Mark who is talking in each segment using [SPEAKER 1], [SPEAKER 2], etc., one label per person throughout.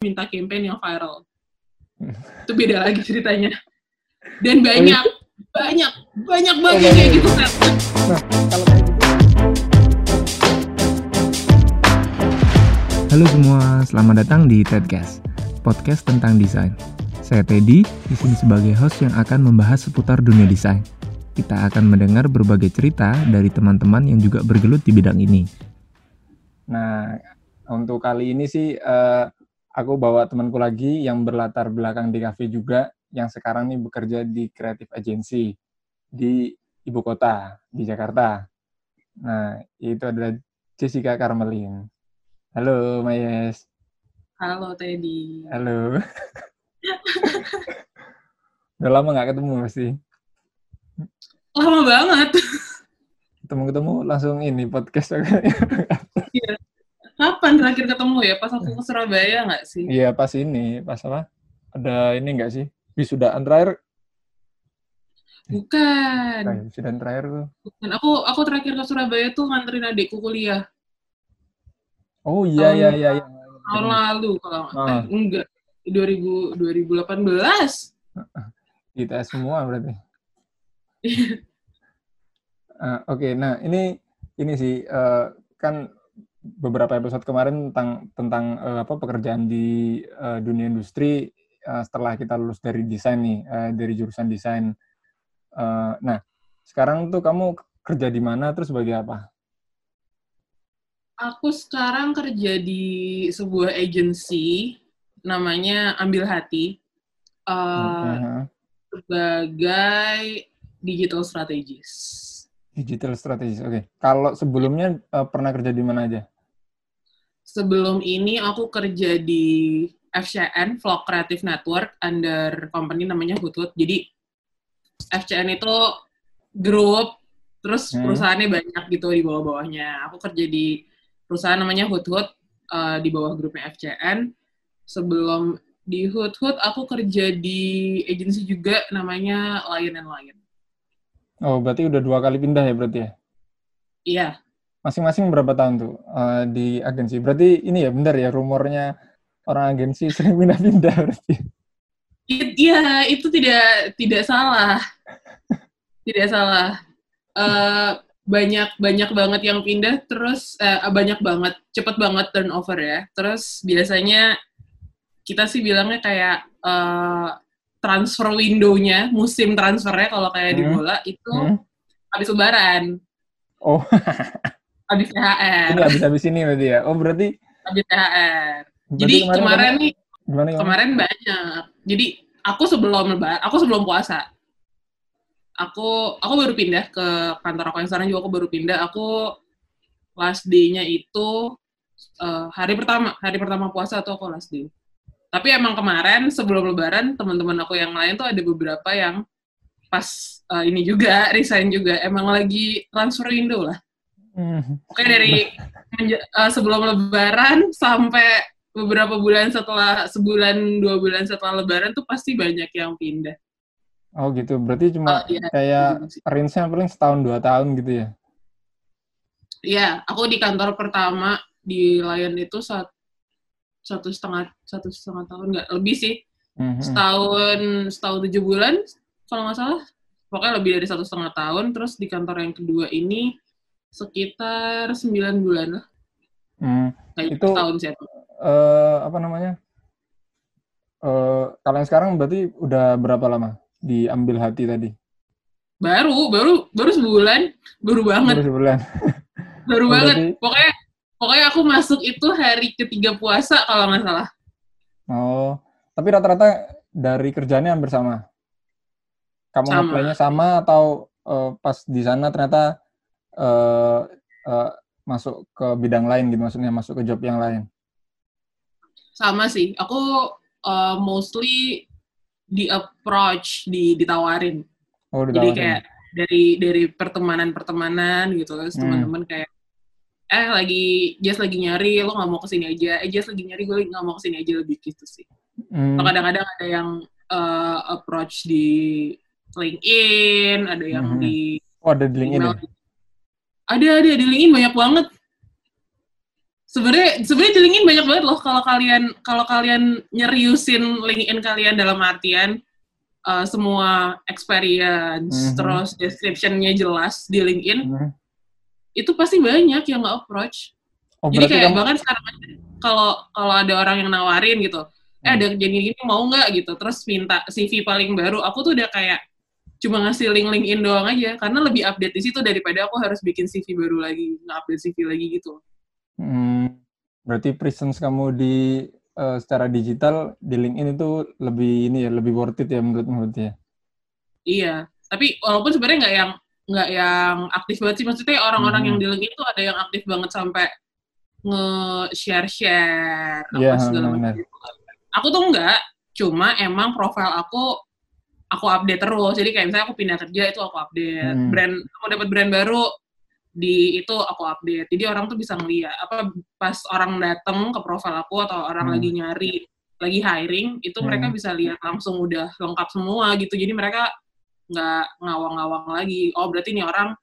[SPEAKER 1] minta campaign yang viral. Itu beda lagi ceritanya. Dan banyak, banyak, banyak banget
[SPEAKER 2] Oh,
[SPEAKER 1] kayak
[SPEAKER 2] banyak.
[SPEAKER 1] gitu kan.
[SPEAKER 2] Nah, kalau kayak gitu
[SPEAKER 3] Halo semua, selamat datang di Tedcast, podcast tentang desain. Saya Teddy, di sini sebagai host yang akan membahas seputar dunia desain. Kita akan mendengar berbagai cerita dari teman-teman yang juga bergelut di bidang ini.
[SPEAKER 2] Nah, untuk kali ini sih eh, aku bawa temanku lagi yang berlatar belakang di cafe juga, yang sekarang nih bekerja di creative agency di ibu kota, di Jakarta. Nah, itu adalah Jessica Carmelin. Halo, Mayes.
[SPEAKER 1] Halo Teddy.
[SPEAKER 2] Halo. Udah lama nggak ketemu pasti.
[SPEAKER 1] Lama banget.
[SPEAKER 2] Ketemu-ketemu langsung ini podcast.
[SPEAKER 1] Kapan terakhir ketemu ya? Pas aku ke Surabaya nggak sih?
[SPEAKER 2] Iya, pas ini, pas apa? Ada ini nggak sih? Wisudaan terakhir
[SPEAKER 1] Bukan.
[SPEAKER 2] Wisudan terakhir tuh.
[SPEAKER 1] Bukan. Aku aku terakhir ke Surabaya tuh nganterin adikku kuliah.
[SPEAKER 2] Oh iya iya iya. iya.
[SPEAKER 1] Tahun lalu kalau
[SPEAKER 2] Ah.
[SPEAKER 1] eh, enggak 2000 2018.
[SPEAKER 2] Kita semua berarti. Ah, Oke, nah ini ini sih eh, kan beberapa episode kemarin tentang tentang eh, apa pekerjaan di eh, dunia industri eh, setelah kita lulus dari desain nih eh, dari jurusan desain. Eh, nah sekarang tuh kamu kerja di mana terus sebagai apa?
[SPEAKER 1] Aku sekarang kerja di sebuah agency namanya Ambil Hati uh,
[SPEAKER 2] Mhm.
[SPEAKER 1] sebagai digital strategist.
[SPEAKER 2] Digital strategis. Oke. Kalau sebelumnya eh, pernah kerja di mana aja?
[SPEAKER 1] Sebelum ini aku kerja di FCN Vlog Creative Network under company namanya Hutut. Jadi FCN itu grup terus
[SPEAKER 2] Hmm.
[SPEAKER 1] perusahaannya banyak gitu di bawah-bawahnya. Aku kerja di perusahaan namanya Hutut uh, di bawah grupnya FCN. Sebelum di Hutut aku kerja di agensi juga namanya Lion and Lion.
[SPEAKER 2] Oh, berarti udah dua kali pindah ya berarti ya?
[SPEAKER 1] Iya,
[SPEAKER 2] Masing-masing berapa tahun tuh eh, di agensi? Berarti ini ya benar ya rumornya orang agensi sering pindah-pindah berarti.
[SPEAKER 1] I- Iya, itu tidak tidak salah. Tidak salah. Eh, banyak banyak banget yang pindah terus eh, banyak banget cepet banget turnover ya. Terus biasanya kita sih bilangnya kayak eh, transfer window-nya, musim transfernya kalau kayak di
[SPEAKER 2] Hmm.
[SPEAKER 1] bola itu
[SPEAKER 2] Hmm?
[SPEAKER 1] habis lebaran,
[SPEAKER 2] Oh,
[SPEAKER 1] habis THR,
[SPEAKER 2] ini habis-habis ini berarti ya. Oh, berarti,
[SPEAKER 1] habis THR.
[SPEAKER 2] berarti
[SPEAKER 1] Jadi kemarin nih
[SPEAKER 2] gimana, gimana?
[SPEAKER 1] kemarin banyak. Jadi aku sebelum lebaran, aku sebelum puasa. Aku aku baru pindah ke kantor aku yang sekarang juga aku baru pindah. Aku last day-nya itu eh, hari pertama, hari pertama puasa atau aku last day. Tapi emang kemarin sebelum lebaran teman-teman aku yang lain tuh ada beberapa yang pas eh, ini juga resign juga emang lagi transfer window lah.
[SPEAKER 2] Hmm.
[SPEAKER 1] Oke dari eh, sebelum lebaran sampai beberapa bulan setelah sebulan dua bulan setelah lebaran tuh pasti banyak yang pindah.
[SPEAKER 2] Oh gitu. Berarti cuma
[SPEAKER 1] Oh, iya.
[SPEAKER 2] kayak range-nya paling setahun dua tahun gitu ya?
[SPEAKER 1] Iya, aku di kantor pertama di Lion itu sat- satu setengah satu setengah tahun nggak lebih sih
[SPEAKER 2] Mhm.
[SPEAKER 1] setahun setahun tujuh bulan kalau nggak salah pokoknya lebih dari satu setengah tahun terus di kantor yang kedua ini sekitar sembilan bulan lah
[SPEAKER 2] Hmm.
[SPEAKER 1] kayak
[SPEAKER 2] Itu-
[SPEAKER 1] tahun sih aku.
[SPEAKER 2] Eh, apa namanya? Eh, kalau yang sekarang berarti udah berapa lama diambil hati tadi?
[SPEAKER 1] baru baru baru sebulan baru banget
[SPEAKER 2] Baru sebulan.
[SPEAKER 1] baru
[SPEAKER 2] Oh,
[SPEAKER 1] banget
[SPEAKER 2] berarti-
[SPEAKER 1] pokoknya pokoknya aku masuk itu hari ketiga puasa kalau nggak salah
[SPEAKER 2] Oh, tapi rata-rata dari kerjanya hampir sama. Kamu
[SPEAKER 1] Sama.
[SPEAKER 2] sama atau eh, pas di sana ternyata eh, eh, masuk ke bidang lain gitu, maksudnya masuk ke job yang lain.
[SPEAKER 1] sama sih. Aku uh, mostly di approach di ditawarin.
[SPEAKER 2] Oh,
[SPEAKER 1] jadi kayak dari dari pertemanan pertemanan gitu. Terus
[SPEAKER 2] Hmm.
[SPEAKER 1] teman-teman kayak eh lagi Jess lagi nyari lo nggak mau ke sini aja. Eh Jess lagi nyari gue nggak mau ke sini aja. Lebih gitu sih.
[SPEAKER 2] Hmm,
[SPEAKER 1] Atau kadang-kadang ada yang uh, approach di LinkedIn ada yang
[SPEAKER 2] Mhm.
[SPEAKER 1] di
[SPEAKER 2] Oh, ada di LinkedIn
[SPEAKER 1] email
[SPEAKER 2] ya?
[SPEAKER 1] Ada ada di LinkedIn banyak banget sebenarnya sebenarnya di LinkedIn banyak banget loh kalau kalian kalau kalian nyeriusin LinkedIn kalian dalam artian uh, semua experience
[SPEAKER 2] Mhm.
[SPEAKER 1] terus description-nya jelas di LinkedIn
[SPEAKER 2] Hmm.
[SPEAKER 1] itu pasti banyak yang nggak approach
[SPEAKER 2] Oh,
[SPEAKER 1] jadi kayak
[SPEAKER 2] kamu,
[SPEAKER 1] bahkan sekarang kalau kalau ada orang yang nawarin gitu eh
[SPEAKER 2] Hmm.
[SPEAKER 1] ada jadi gini mau nggak gitu terus minta CV paling baru aku tuh udah kayak cuma ngasih link LinkedIn doang aja karena lebih update di situ daripada aku harus bikin CV baru lagi nge-update CV lagi gitu
[SPEAKER 2] Hmm, berarti presence kamu di eh, secara digital di LinkedIn itu lebih ini ya, lebih worth it ya menurutmu berarti ya?
[SPEAKER 1] Iya, tapi walaupun sebenarnya nggak yang nggak yang aktif banget sih, maksudnya orang-orang
[SPEAKER 2] Hmm.
[SPEAKER 1] yang di LinkedIn tuh ada yang aktif banget sampai nge-share-share apa
[SPEAKER 2] Iya,
[SPEAKER 1] segala macam. Aku tuh enggak, cuma emang profil aku aku update terus. Jadi kayak misalnya aku pindah kerja itu aku update.
[SPEAKER 2] Hmm.
[SPEAKER 1] Brand aku dapat brand baru di itu aku update. Jadi orang tuh bisa ngeliat apa pas orang datang ke profil aku atau orang
[SPEAKER 2] Hmm.
[SPEAKER 1] lagi nyari lagi hiring itu mereka
[SPEAKER 2] Hmm.
[SPEAKER 1] bisa lihat langsung udah lengkap semua gitu. Jadi mereka nggak ngawang-ngawang lagi. Oh berarti ini orang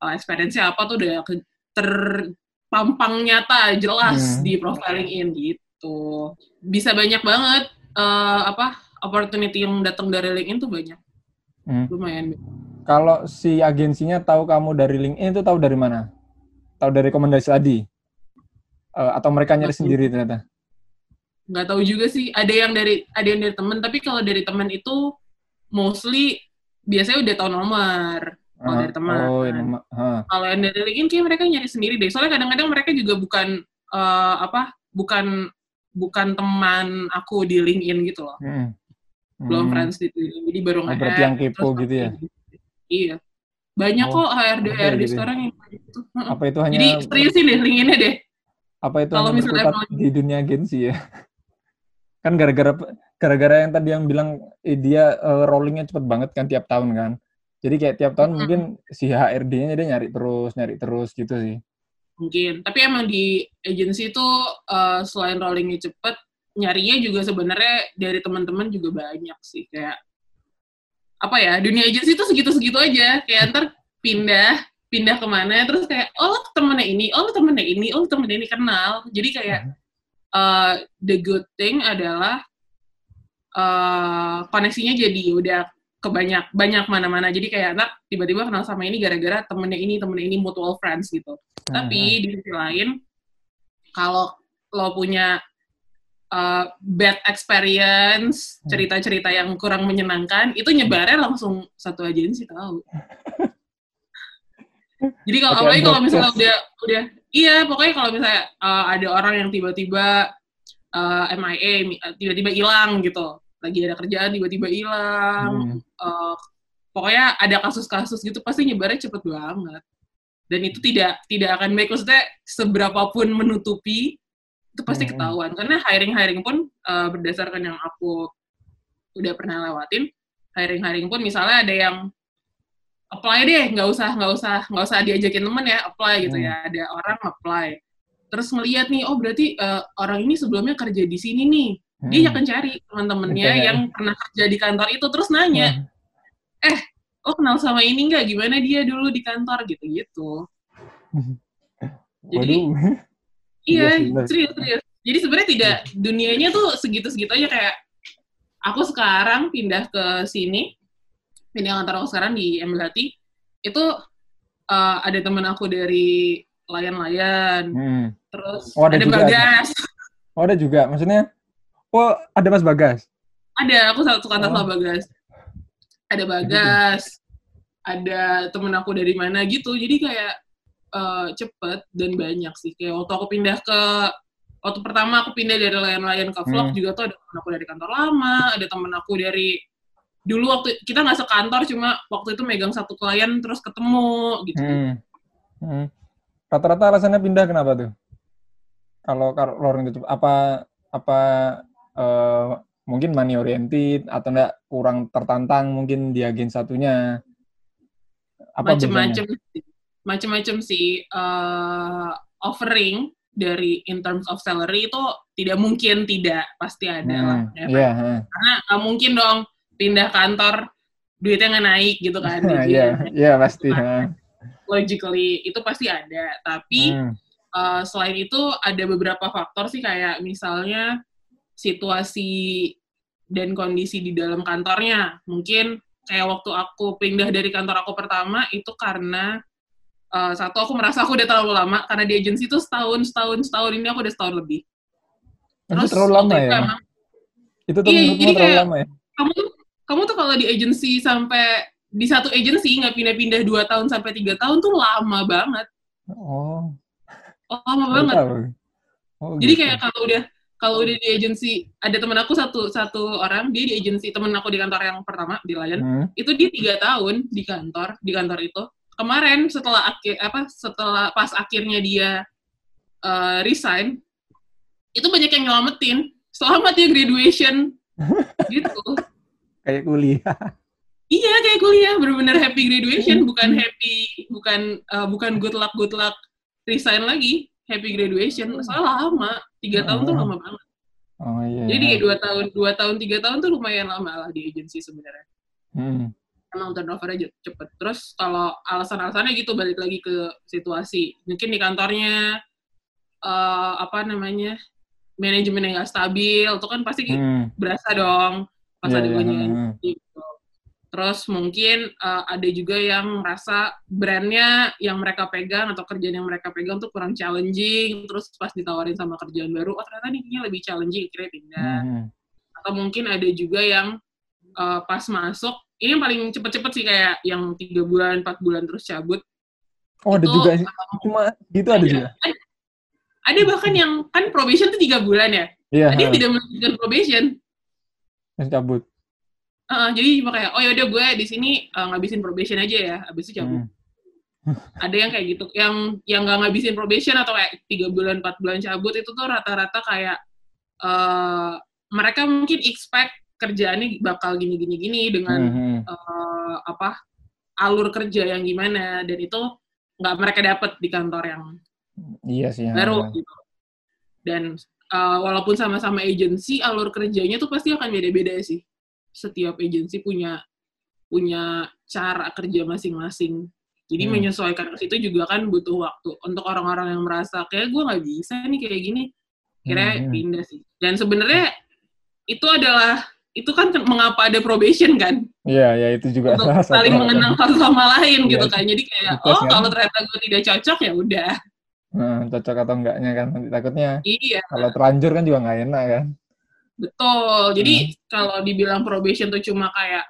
[SPEAKER 1] uh, experience-nya apa tuh udah ke- terpampang nyata jelas
[SPEAKER 2] Hmm.
[SPEAKER 1] di profiling in gitu. Bisa banyak banget uh, apa opportunity yang datang dari LinkedIn tuh banyak.
[SPEAKER 2] Hmm.
[SPEAKER 1] Lumayan.
[SPEAKER 2] Kalau si agensinya tahu kamu dari LinkedIn itu tahu dari mana? Tahu dari rekomendasi tadi? Eh, atau mereka nyari sendiri ternyata?
[SPEAKER 1] nggak tahu juga sih ada yang dari ada yang dari temen tapi kalau dari temen itu mostly biasanya udah tahu nomor Kalau
[SPEAKER 2] Ah,
[SPEAKER 1] dari teman.
[SPEAKER 2] Oh, ma- ah.
[SPEAKER 1] kalau yang dari LinkedIn kayak mereka nyari sendiri deh soalnya kadang-kadang mereka juga bukan eh, apa bukan bukan teman aku di LinkedIn gitu loh
[SPEAKER 2] Hmm.
[SPEAKER 1] Belum
[SPEAKER 2] Hmm.
[SPEAKER 1] friends di LinkedIn jadi baru
[SPEAKER 2] Oh,
[SPEAKER 1] nge-add,
[SPEAKER 2] berarti yang kepo gitu ya?
[SPEAKER 1] iya banyak
[SPEAKER 2] Oh,
[SPEAKER 1] kok HRD HRD
[SPEAKER 2] gitu ya?
[SPEAKER 1] sekarang yang gitu Heeh.
[SPEAKER 2] Apa itu hanya
[SPEAKER 1] jadi seriusin deh LinkedIn-nya deh
[SPEAKER 2] apa itu
[SPEAKER 1] kalau misalnya
[SPEAKER 2] di dunia agensi ya? kan gara-gara gara-gara yang tadi yang bilang eh, dia eh, rollingnya cepet banget kan tiap tahun kan. Jadi kayak tiap tahun
[SPEAKER 1] Mm-mm.
[SPEAKER 2] mungkin si HRD-nya dia nyari terus, nyari terus gitu sih.
[SPEAKER 1] mungkin tapi emang di agency itu eh, selain rollingnya cepet nyarinya juga sebenarnya dari teman-teman juga banyak sih kayak apa ya dunia agency itu segitu-segitu aja. Kayak ntar pindah pindah ke mana terus kayak oh lo temennya ini oh lo temennya ini oh lo temennya ini kenal. Jadi kayak eh, the good thing adalah eh, koneksinya jadi udah kebanyak banyak mana-mana. Jadi kayak ntar tiba-tiba kenal sama ini gara-gara temennya ini temennya ini mutual friends gitu. Tapi di sisi lain, kalau lo punya uh, bad experience,
[SPEAKER 2] Hmm.
[SPEAKER 1] cerita-cerita yang kurang menyenangkan, itu nyebarnya langsung satu agensi tahu. Jadi kalau
[SPEAKER 2] Pakai
[SPEAKER 1] apalagi kalau misalnya udah udah iya pokoknya kalau misalnya uh, ada orang yang tiba-tiba uh, MIA mi- uh, tiba-tiba hilang gitu, lagi ada kerjaan tiba-tiba hilang,
[SPEAKER 2] Hmm.
[SPEAKER 1] uh, pokoknya ada kasus-kasus gitu pasti nyebarnya cepet banget dan itu tidak tidak akan baik maksudnya seberapapun menutupi itu pasti
[SPEAKER 2] Hmm.
[SPEAKER 1] ketahuan karena hiring hiring pun uh, berdasarkan yang aku udah pernah lewatin hiring hiring pun misalnya ada yang apply deh nggak usah nggak usah nggak usah diajakin temen ya apply gitu
[SPEAKER 2] Hmm.
[SPEAKER 1] ya ada orang apply terus ngeliat nih oh berarti uh, orang ini sebelumnya kerja di sini nih dia
[SPEAKER 2] Hmm.
[SPEAKER 1] akan cari teman-temannya
[SPEAKER 2] Oke.
[SPEAKER 1] yang pernah kerja di kantor itu terus nanya oh kenal sama ini nggak gimana dia dulu di kantor gitu gitu Jadi. iya
[SPEAKER 2] Iya
[SPEAKER 1] serius serius jadi sebenarnya tidak dunianya tuh segitu segitu aja kayak aku sekarang pindah ke sini pindah kantor aku sekarang di Emilati itu uh, ada teman aku dari layan-layan
[SPEAKER 2] Hmm.
[SPEAKER 1] terus
[SPEAKER 2] Oh, ada
[SPEAKER 1] ada,
[SPEAKER 2] juga,
[SPEAKER 1] bagas
[SPEAKER 2] Oh, ada juga. Maksudnya oh, ada Mas Bagas.
[SPEAKER 1] ada aku satu kantor
[SPEAKER 2] Oh.
[SPEAKER 1] sama bagas ada bagas ada temen aku dari mana gitu jadi kayak eh, cepet dan banyak sih kayak waktu aku pindah ke waktu pertama aku pindah dari layan-layan ke vlog
[SPEAKER 2] Hmm.
[SPEAKER 1] juga tuh ada temen aku dari kantor lama ada temen aku dari dulu waktu kita nggak sekantor cuma waktu itu megang satu klien terus ketemu gitu
[SPEAKER 2] Hmm. Hmm. Rata-rata alasannya pindah kenapa tuh? Kalau kalau itu apa apa eh, mungkin money oriented atau enggak kurang tertantang mungkin di agen satunya? Apa
[SPEAKER 1] macem-macem sih. macem-macem sih eh, offering dari in terms of salary itu tidak mungkin tidak pasti ada
[SPEAKER 2] bedanya?
[SPEAKER 1] lah
[SPEAKER 2] Hmm,
[SPEAKER 1] ya
[SPEAKER 2] heeh.
[SPEAKER 1] karena nggak mungkin dong pindah kantor duitnya nggak naik gitu kan
[SPEAKER 2] Iya,
[SPEAKER 1] gajinya.
[SPEAKER 2] iya pasti. heeh.
[SPEAKER 1] logically itu pasti ada tapi
[SPEAKER 2] Hmm.
[SPEAKER 1] uh, selain itu ada beberapa faktor sih kayak misalnya situasi dan kondisi di dalam kantornya. Mungkin kayak waktu aku pindah dari kantor aku pertama itu karena uh, satu aku merasa aku udah terlalu lama karena di agensi itu setahun setahun setahun ini aku udah setahun lebih.
[SPEAKER 2] Terus itu terlalu lama ya? Emang, itu tuh iya, jadi terlalu lama ya?
[SPEAKER 1] Kamu tuh kamu tuh kalau di agensi sampai di satu agensi nggak pindah-pindah dua tahun sampai tiga tahun tuh lama banget.
[SPEAKER 2] Oh.
[SPEAKER 1] Oh, lama banget. Oh, jadi gitu. kayak kalau udah kalau udah di agensi ada temen aku satu satu orang dia di agensi temen aku di kantor yang pertama di Lion hmm. itu dia tiga tahun di kantor di kantor itu kemarin setelah akhir apa setelah pas akhirnya dia uh, resign itu banyak yang nyelamatin. Selamat ya graduation. Gitu.
[SPEAKER 2] Kayak kuliah.
[SPEAKER 1] Iya kayak kuliah. Benar-benar happy graduation bukan happy bukan uh, bukan good luck good luck resign lagi. Happy graduation. Soalnya lama. Tiga tahun tuh lama banget.
[SPEAKER 2] Oh iya
[SPEAKER 1] jadi iya. dua tahun dua tahun tiga tahun tuh lumayan lama lah di agensi sebenarnya. Hmm. Emang turnovernya cepet terus kalau alasan-alasannya gitu balik lagi ke situasi mungkin di kantornya uh, apa namanya manajemen yang gak stabil itu kan pasti hmm. berasa dong pas yeah, ada gue yeah. gitu Terus mungkin uh, ada juga yang merasa brandnya yang mereka pegang atau kerjaan yang mereka pegang tuh kurang challenging. Terus pas ditawarin sama kerjaan baru, oh ternyata ini lebih challenging, kira pindah. Hmm. Atau mungkin ada juga yang uh, pas masuk, ini yang paling cepet-cepet sih kayak yang tiga bulan, empat bulan terus cabut.
[SPEAKER 2] Oh ada juga sih, cuma gitu ada, ada juga. Ada,
[SPEAKER 1] ada bahkan yang kan probation tuh tiga bulan ya.
[SPEAKER 2] Iya.
[SPEAKER 1] Ada yang tidak melanjutkan probation.
[SPEAKER 2] Yang cabut.
[SPEAKER 1] Uh, jadi cuma kayak, oh yaudah gue di sini uh, ngabisin probation aja ya, habis itu cabut. Hmm. Ada yang kayak gitu, yang yang nggak ngabisin probation atau kayak tiga bulan, empat bulan cabut itu tuh rata-rata kayak uh, mereka mungkin expect kerjaannya bakal gini-gini-gini dengan hmm. uh, apa alur kerja yang gimana dan itu nggak mereka dapat di kantor yang
[SPEAKER 2] iya sih
[SPEAKER 1] baru ya. gitu. Dan uh, walaupun sama-sama agensi, alur kerjanya tuh pasti akan beda-beda sih setiap agensi punya punya cara kerja masing-masing. Jadi hmm. menyesuaikan ke situ juga kan butuh waktu. Untuk orang-orang yang merasa kayak gue nggak bisa nih kayak gini, kira hmm. pindah sih. Dan sebenarnya itu adalah itu kan mengapa ada probation kan?
[SPEAKER 2] Iya, ya itu juga
[SPEAKER 1] Untuk saling mengenal satu sama lain ya, gitu kan. Jadi kayak oh kan? kalau ternyata gue tidak cocok ya udah.
[SPEAKER 2] Nah, cocok atau enggaknya kan nanti takutnya.
[SPEAKER 1] Iya.
[SPEAKER 2] Kalau terlanjur kan juga nggak enak kan.
[SPEAKER 1] Betul. Jadi hmm. kalau dibilang probation tuh cuma kayak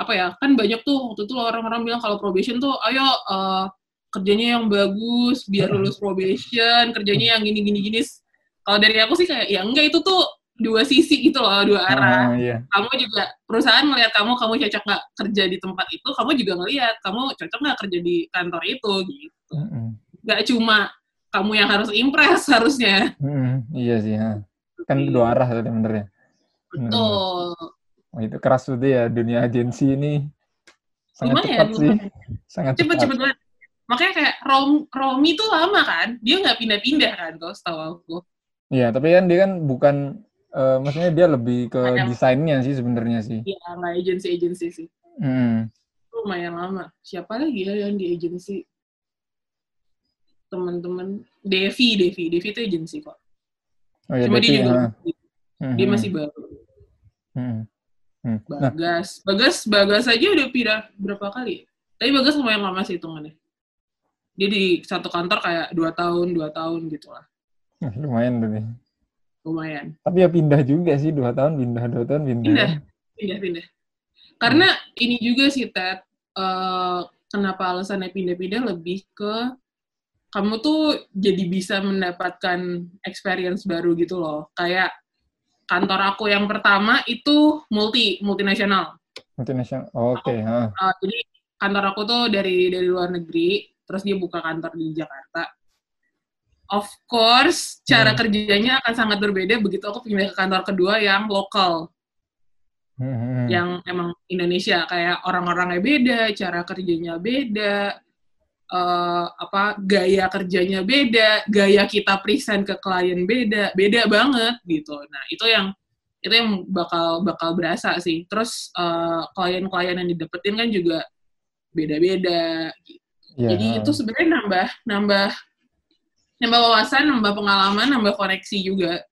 [SPEAKER 1] apa ya? Kan banyak tuh waktu itu orang-orang bilang kalau probation tuh ayo uh, kerjanya yang bagus biar hmm. lulus probation, kerjanya yang gini gini gini. Kalau dari aku sih kayak ya enggak itu tuh dua sisi gitu loh, dua arah.
[SPEAKER 2] Uh, yeah.
[SPEAKER 1] Kamu juga perusahaan melihat kamu, kamu cocok nggak kerja di tempat itu, kamu juga ngelihat kamu cocok nggak kerja di kantor itu gitu. Mm -hmm. Gak cuma kamu yang harus impress harusnya.
[SPEAKER 2] -hmm. Iya sih. Ha kan dua arah tadi sebenarnya.
[SPEAKER 1] Betul.
[SPEAKER 2] Oh, itu keras tuh ya dunia agensi ini sangat lumayan, cepat sih. Sangat
[SPEAKER 1] cepet, cepat. Cepet banget. Makanya kayak Rom, Romi tuh lama kan, dia nggak pindah-pindah kan kalau setahu aku.
[SPEAKER 2] Iya, tapi kan dia kan bukan, uh, maksudnya dia lebih ke Ayam. desainnya sih sebenarnya sih.
[SPEAKER 1] Iya, nggak agensi-agensi sih.
[SPEAKER 2] Hmm.
[SPEAKER 1] Lumayan lama. Siapa lagi ya yang di agensi? Teman-teman, Devi, Devi, Devi itu agensi kok.
[SPEAKER 2] Oh, ya,
[SPEAKER 1] Cuma
[SPEAKER 2] dia
[SPEAKER 1] juga ya. dia masih baru.
[SPEAKER 2] Hmm. Hmm.
[SPEAKER 1] Bagas, nah. Bagas, Bagas aja udah pindah berapa kali? Tapi Bagas lumayan lama sih hitungannya. Dia di satu kantor kayak dua tahun, dua tahun gitu lah.
[SPEAKER 2] lumayan tuh nih.
[SPEAKER 1] Lumayan.
[SPEAKER 2] Tapi ya pindah juga sih dua tahun pindah, dua tahun pindah.
[SPEAKER 1] Pindah, pindah, pindah. Karena hmm. ini juga sih Ted, uh, kenapa alasannya pindah-pindah lebih ke kamu tuh jadi bisa mendapatkan experience baru gitu loh. Kayak kantor aku yang pertama itu multi multinasional.
[SPEAKER 2] Multinasional, oh, oke. Okay. Uh,
[SPEAKER 1] uh, jadi kantor aku tuh dari dari luar negeri, terus dia buka kantor di Jakarta. Of course, cara hmm. kerjanya akan sangat berbeda begitu aku pindah ke kantor kedua yang lokal. Hmm. Yang emang Indonesia kayak orang-orangnya beda, cara kerjanya beda, uh, apa gaya kerjanya beda, gaya kita present ke klien beda, beda banget gitu. Nah itu yang itu yang bakal bakal berasa sih. Terus uh, klien-klien yang didapetin kan juga beda-beda. Gitu. Yeah. Jadi itu sebenarnya nambah nambah nambah wawasan, nambah pengalaman, nambah koneksi juga.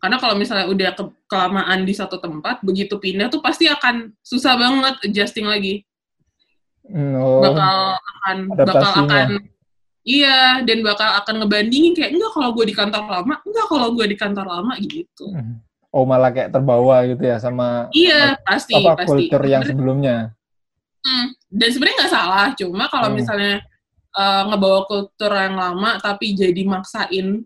[SPEAKER 1] Karena kalau misalnya udah ke kelamaan di satu tempat, begitu pindah tuh pasti akan susah banget adjusting lagi.
[SPEAKER 2] Oh,
[SPEAKER 1] Bakal akan bakal akan iya dan bakal akan ngebandingin kayak enggak kalau gue di kantor lama, enggak kalau gue di kantor lama gitu.
[SPEAKER 2] oh malah kayak terbawa gitu ya sama
[SPEAKER 1] Iya, pasti
[SPEAKER 2] apa
[SPEAKER 1] pasti.
[SPEAKER 2] kultur yang sebelumnya.
[SPEAKER 1] Hmm, dan sebenarnya nggak salah, cuma kalau
[SPEAKER 2] Hmm.
[SPEAKER 1] misalnya uh, ngebawa kultur yang lama tapi jadi maksain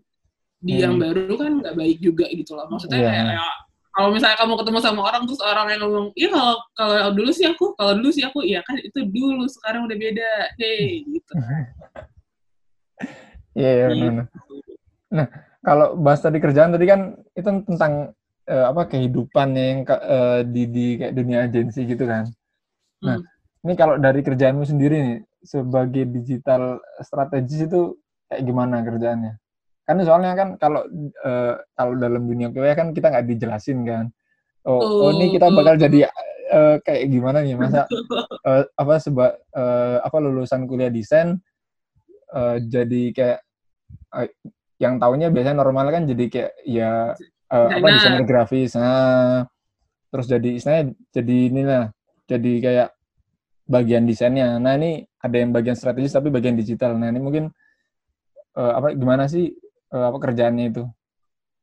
[SPEAKER 1] di yang
[SPEAKER 2] Hmm.
[SPEAKER 1] baru kan nggak baik juga gitu loh. Maksudnya
[SPEAKER 2] Iya.
[SPEAKER 1] kayak, ya, kalau misalnya kamu ketemu sama orang terus orang yang ngomong, iya kalau kalau dulu sih aku, kalau dulu sih aku, iya kan itu dulu, sekarang udah beda, hey gitu.
[SPEAKER 2] Iya, iya,
[SPEAKER 1] Iya.
[SPEAKER 2] benar. Nah, kalau bahas tadi kerjaan tadi kan itu tentang eh, apa kehidupan yang eh, di di kayak dunia agensi gitu kan. Nah,
[SPEAKER 1] Hmm.
[SPEAKER 2] ini kalau dari kerjaanmu sendiri nih sebagai digital strategis itu kayak gimana kerjaannya? Kan soalnya kan kalau eh, kalau dalam dunia QA kan kita nggak dijelasin kan. Oh, oh ini kita bakal jadi eh, kayak gimana nih? Masa eh, apa seba eh, apa lulusan kuliah desain eh, jadi kayak eh, yang tahunya biasanya normal kan jadi kayak ya eh, apa
[SPEAKER 1] desainer
[SPEAKER 2] grafis. Nah terus jadi istilahnya jadi inilah jadi kayak bagian desainnya. Nah ini ada yang bagian strategis tapi bagian digital nah ini mungkin eh, apa gimana sih eh, apa kerjaannya itu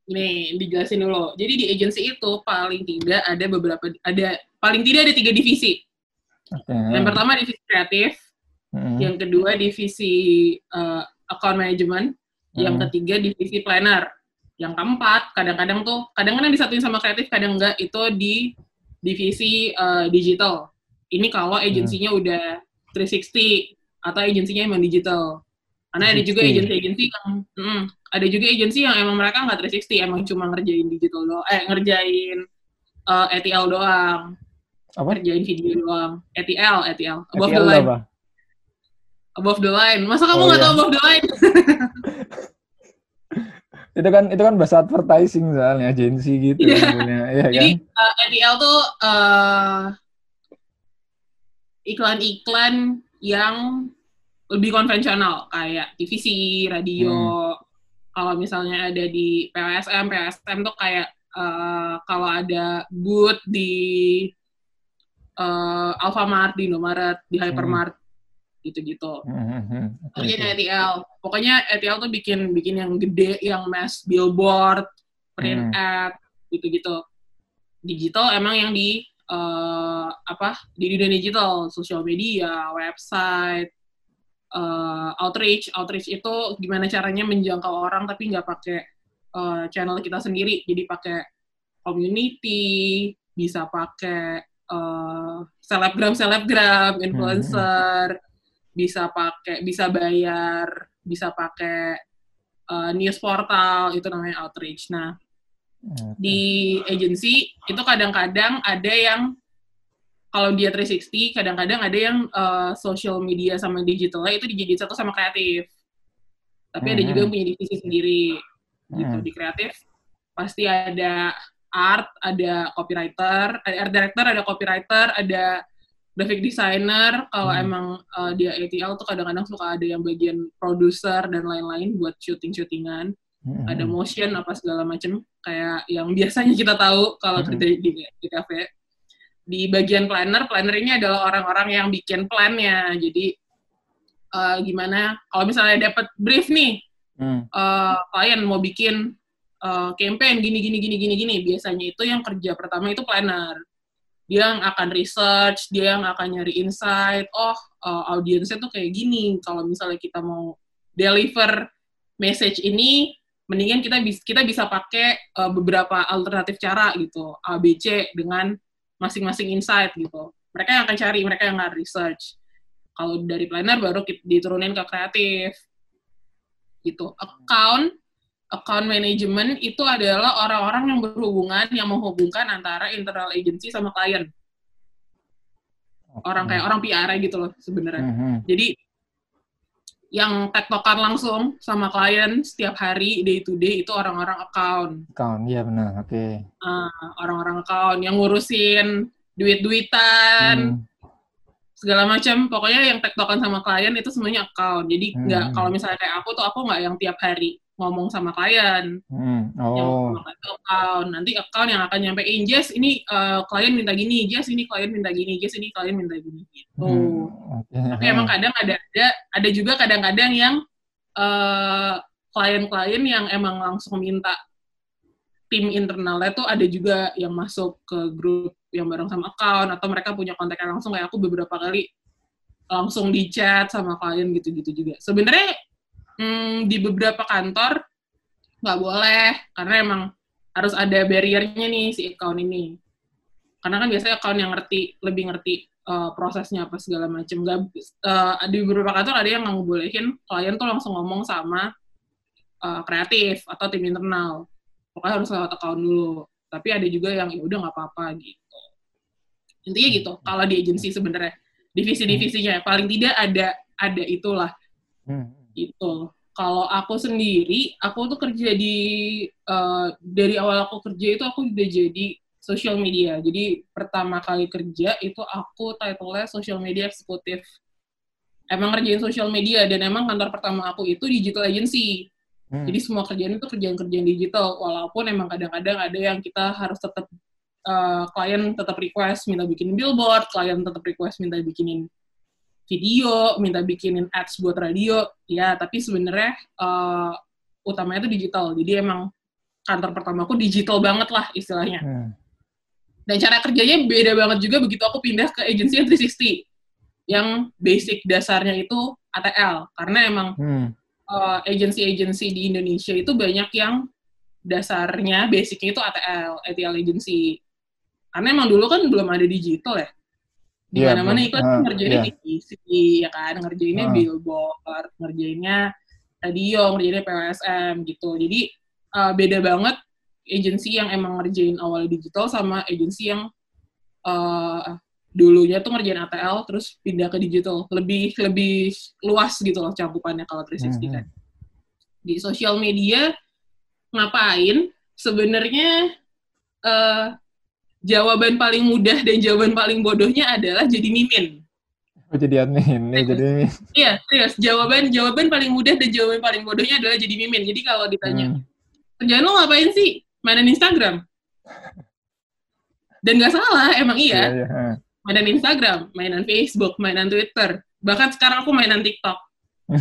[SPEAKER 1] Nih, dijelasin dulu. Jadi di agency itu paling tidak ada beberapa, ada paling tidak ada tiga divisi.
[SPEAKER 2] Oke.
[SPEAKER 1] Yang pertama divisi kreatif,
[SPEAKER 2] Mm-mm.
[SPEAKER 1] yang kedua divisi uh, account management, yang
[SPEAKER 2] Mm.
[SPEAKER 1] ketiga divisi planner, yang keempat kadang-kadang tuh kadang-kadang disatuin sama kreatif, kadang enggak itu di divisi uh, digital. Ini kalau agensinya udah 360 atau agensinya emang digital. Karena ada juga
[SPEAKER 2] 360.
[SPEAKER 1] agensi-agensi yang mm, ada juga agensi yang emang mereka nggak 360, emang cuma ngerjain digital doang, eh ngerjain uh, ETL doang,
[SPEAKER 2] apa
[SPEAKER 1] ngerjain video doang. ETL, ETL, above the
[SPEAKER 2] ETL
[SPEAKER 1] line
[SPEAKER 2] apa
[SPEAKER 1] above the line. Masa kamu
[SPEAKER 2] Oh,
[SPEAKER 1] nggak
[SPEAKER 2] iya.
[SPEAKER 1] tahu above the line?
[SPEAKER 2] itu kan itu kan bahasa advertising soalnya agensi gitu sebenarnya iya kan
[SPEAKER 1] Jadi uh, ETL tuh uh, iklan-iklan yang lebih konvensional kayak TVC, radio. Kalau misalnya ada di PLSM, PLSM tuh kayak uh, kalau ada booth di uh, Alfamart, di Indomaret, di Hypermart, gitu-gitu.
[SPEAKER 2] Hmm, hmm, hmm.
[SPEAKER 1] Kerjaan
[SPEAKER 2] oke.
[SPEAKER 1] ETL. Pokoknya ETL tuh bikin bikin yang gede, yang mass billboard, print
[SPEAKER 2] Hmm.
[SPEAKER 1] ad, gitu-gitu. Digital emang yang di eh, apa di dunia digital, sosial media, website, eh, outreach. Outreach itu gimana caranya menjangkau orang tapi nggak pakai eh, channel kita sendiri. Jadi pakai community, bisa pakai eh, selebgram selebgram, influencer, bisa pakai bisa bayar, bisa pakai eh, news portal itu namanya outreach. Nah. Di agency itu kadang-kadang ada yang kalau dia 360 kadang-kadang ada yang uh, social media sama digitalnya itu dijadiin satu sama kreatif. Tapi ada juga yang punya divisi sendiri. Gitu
[SPEAKER 2] Hmm.
[SPEAKER 1] di kreatif pasti ada art ada copywriter ada art director ada copywriter ada graphic designer. Kalau
[SPEAKER 2] Hmm.
[SPEAKER 1] emang uh, dia ATL tuh kadang-kadang suka ada yang bagian produser dan lain-lain buat syuting-syutingan
[SPEAKER 2] Hmm,
[SPEAKER 1] ada
[SPEAKER 2] hmm.
[SPEAKER 1] motion apa segala macam kayak yang biasanya kita tahu kalau kerja di, di cafe di bagian planner planner ini adalah orang-orang yang bikin plannya jadi eh, gimana kalau misalnya dapat brief nih
[SPEAKER 2] Hmm.
[SPEAKER 1] eh, klien mau bikin eh, campaign gini gini gini gini gini biasanya itu yang kerja pertama itu planner dia yang akan research dia yang akan nyari insight oh eh, audiensnya tuh kayak gini kalau misalnya kita mau deliver message ini mendingan kita bisa kita bisa pakai eh, beberapa alternatif cara gitu A B C dengan masing-masing insight gitu. Mereka yang akan cari mereka yang akan research. Kalau dari planner baru diturunin ke kreatif. Gitu. Account account management itu adalah orang-orang yang berhubungan yang menghubungkan antara internal agency sama klien orang kayak orang PR gitu loh sebenarnya.
[SPEAKER 2] Hmm, hmm.
[SPEAKER 1] jadi yang tektokan langsung sama klien setiap hari day to day itu orang-orang account
[SPEAKER 2] Account, iya benar. Oke.
[SPEAKER 1] Ah, orang-orang account yang ngurusin duit-duitan
[SPEAKER 2] Hmm.
[SPEAKER 1] segala macam pokoknya yang tektokan sama klien itu semuanya account jadi nggak
[SPEAKER 2] Hmm.
[SPEAKER 1] kalau misalnya kayak aku tuh aku nggak yang tiap hari ngomong sama klien
[SPEAKER 2] Hmm.
[SPEAKER 1] yang
[SPEAKER 2] Oh.
[SPEAKER 1] ngomong account nanti account yang akan nyampein Jess ini eh, klien minta gini Jess ini klien minta gini Jess ini klien minta gini gitu
[SPEAKER 2] Hmm. Oke.
[SPEAKER 1] tapi emang kadang ada ada ada juga kadang-kadang yang eh, klien-klien yang emang langsung minta tim internalnya tuh ada juga yang masuk ke grup yang bareng sama account atau mereka punya kontaknya langsung kayak aku beberapa kali langsung di chat sama klien gitu-gitu juga. Sebenarnya hmm, di beberapa kantor nggak boleh karena emang harus ada barriernya nih si account ini. Karena kan biasanya account yang ngerti lebih ngerti uh, prosesnya apa segala macam. Gak, uh, di beberapa kantor ada yang nggak ngebolehin klien tuh langsung ngomong sama uh, kreatif atau tim internal. Pokoknya harus lewat account dulu. Tapi ada juga yang ya udah nggak apa-apa gitu. Intinya gitu. Kalau di agensi sebenarnya divisi-divisinya paling tidak ada ada itulah
[SPEAKER 2] Hmm.
[SPEAKER 1] Gitu. Kalau aku sendiri, aku tuh kerja di eh, dari awal aku kerja itu aku udah jadi social media. Jadi pertama kali kerja itu aku title-nya social media eksekutif. Emang ngerjain social media dan emang kantor pertama aku itu digital agency.
[SPEAKER 2] Hmm.
[SPEAKER 1] Jadi semua kerjaan itu kerjaan-kerjaan digital. Walaupun emang kadang-kadang ada yang kita harus tetap eh, klien tetap request minta bikinin billboard, klien tetap request minta bikinin video, minta bikinin ads buat radio, ya tapi sebenarnya eh, utamanya itu digital. Jadi emang kantor pertamaku digital banget lah istilahnya.
[SPEAKER 2] Hmm.
[SPEAKER 1] Dan cara kerjanya beda banget juga begitu aku pindah ke agensi yang 360 yang basic dasarnya itu ATL karena emang
[SPEAKER 2] Hmm.
[SPEAKER 1] eh, agensi-agensi di Indonesia itu banyak yang dasarnya basicnya itu ATL, ATL agency. Karena emang dulu kan belum ada digital ya. Di
[SPEAKER 2] Iya,
[SPEAKER 1] mana-mana iklan
[SPEAKER 2] Ah,
[SPEAKER 1] ngerjainnya
[SPEAKER 2] iya.
[SPEAKER 1] di ya kan, ngerjainnya
[SPEAKER 2] Ah.
[SPEAKER 1] billboard, ngerjainnya radio, ngerjainnya PWSM gitu. Jadi eh, beda banget agensi yang emang ngerjain awal digital sama agensi yang eh, dulunya tuh ngerjain ATL terus pindah ke digital. Lebih lebih luas gitu loh cakupannya kalau 360
[SPEAKER 2] Hmm.
[SPEAKER 1] kan. Di sosial media ngapain? Sebenarnya eh, jawaban paling mudah dan jawaban paling bodohnya adalah jadi mimin.
[SPEAKER 2] Oh, jadi admin. Nih, jadi admin.
[SPEAKER 1] Iya, serius. Jawaban jawaban paling mudah dan jawaban paling bodohnya adalah jadi mimin. Jadi kalau ditanya,
[SPEAKER 2] Hmm.
[SPEAKER 1] kerjaan lo ngapain sih? Mainan Instagram. Dan nggak salah, emang iya.
[SPEAKER 2] Iya, iya. ah.
[SPEAKER 1] Mainan Instagram, mainan Facebook, mainan Twitter. Bahkan sekarang aku mainan TikTok.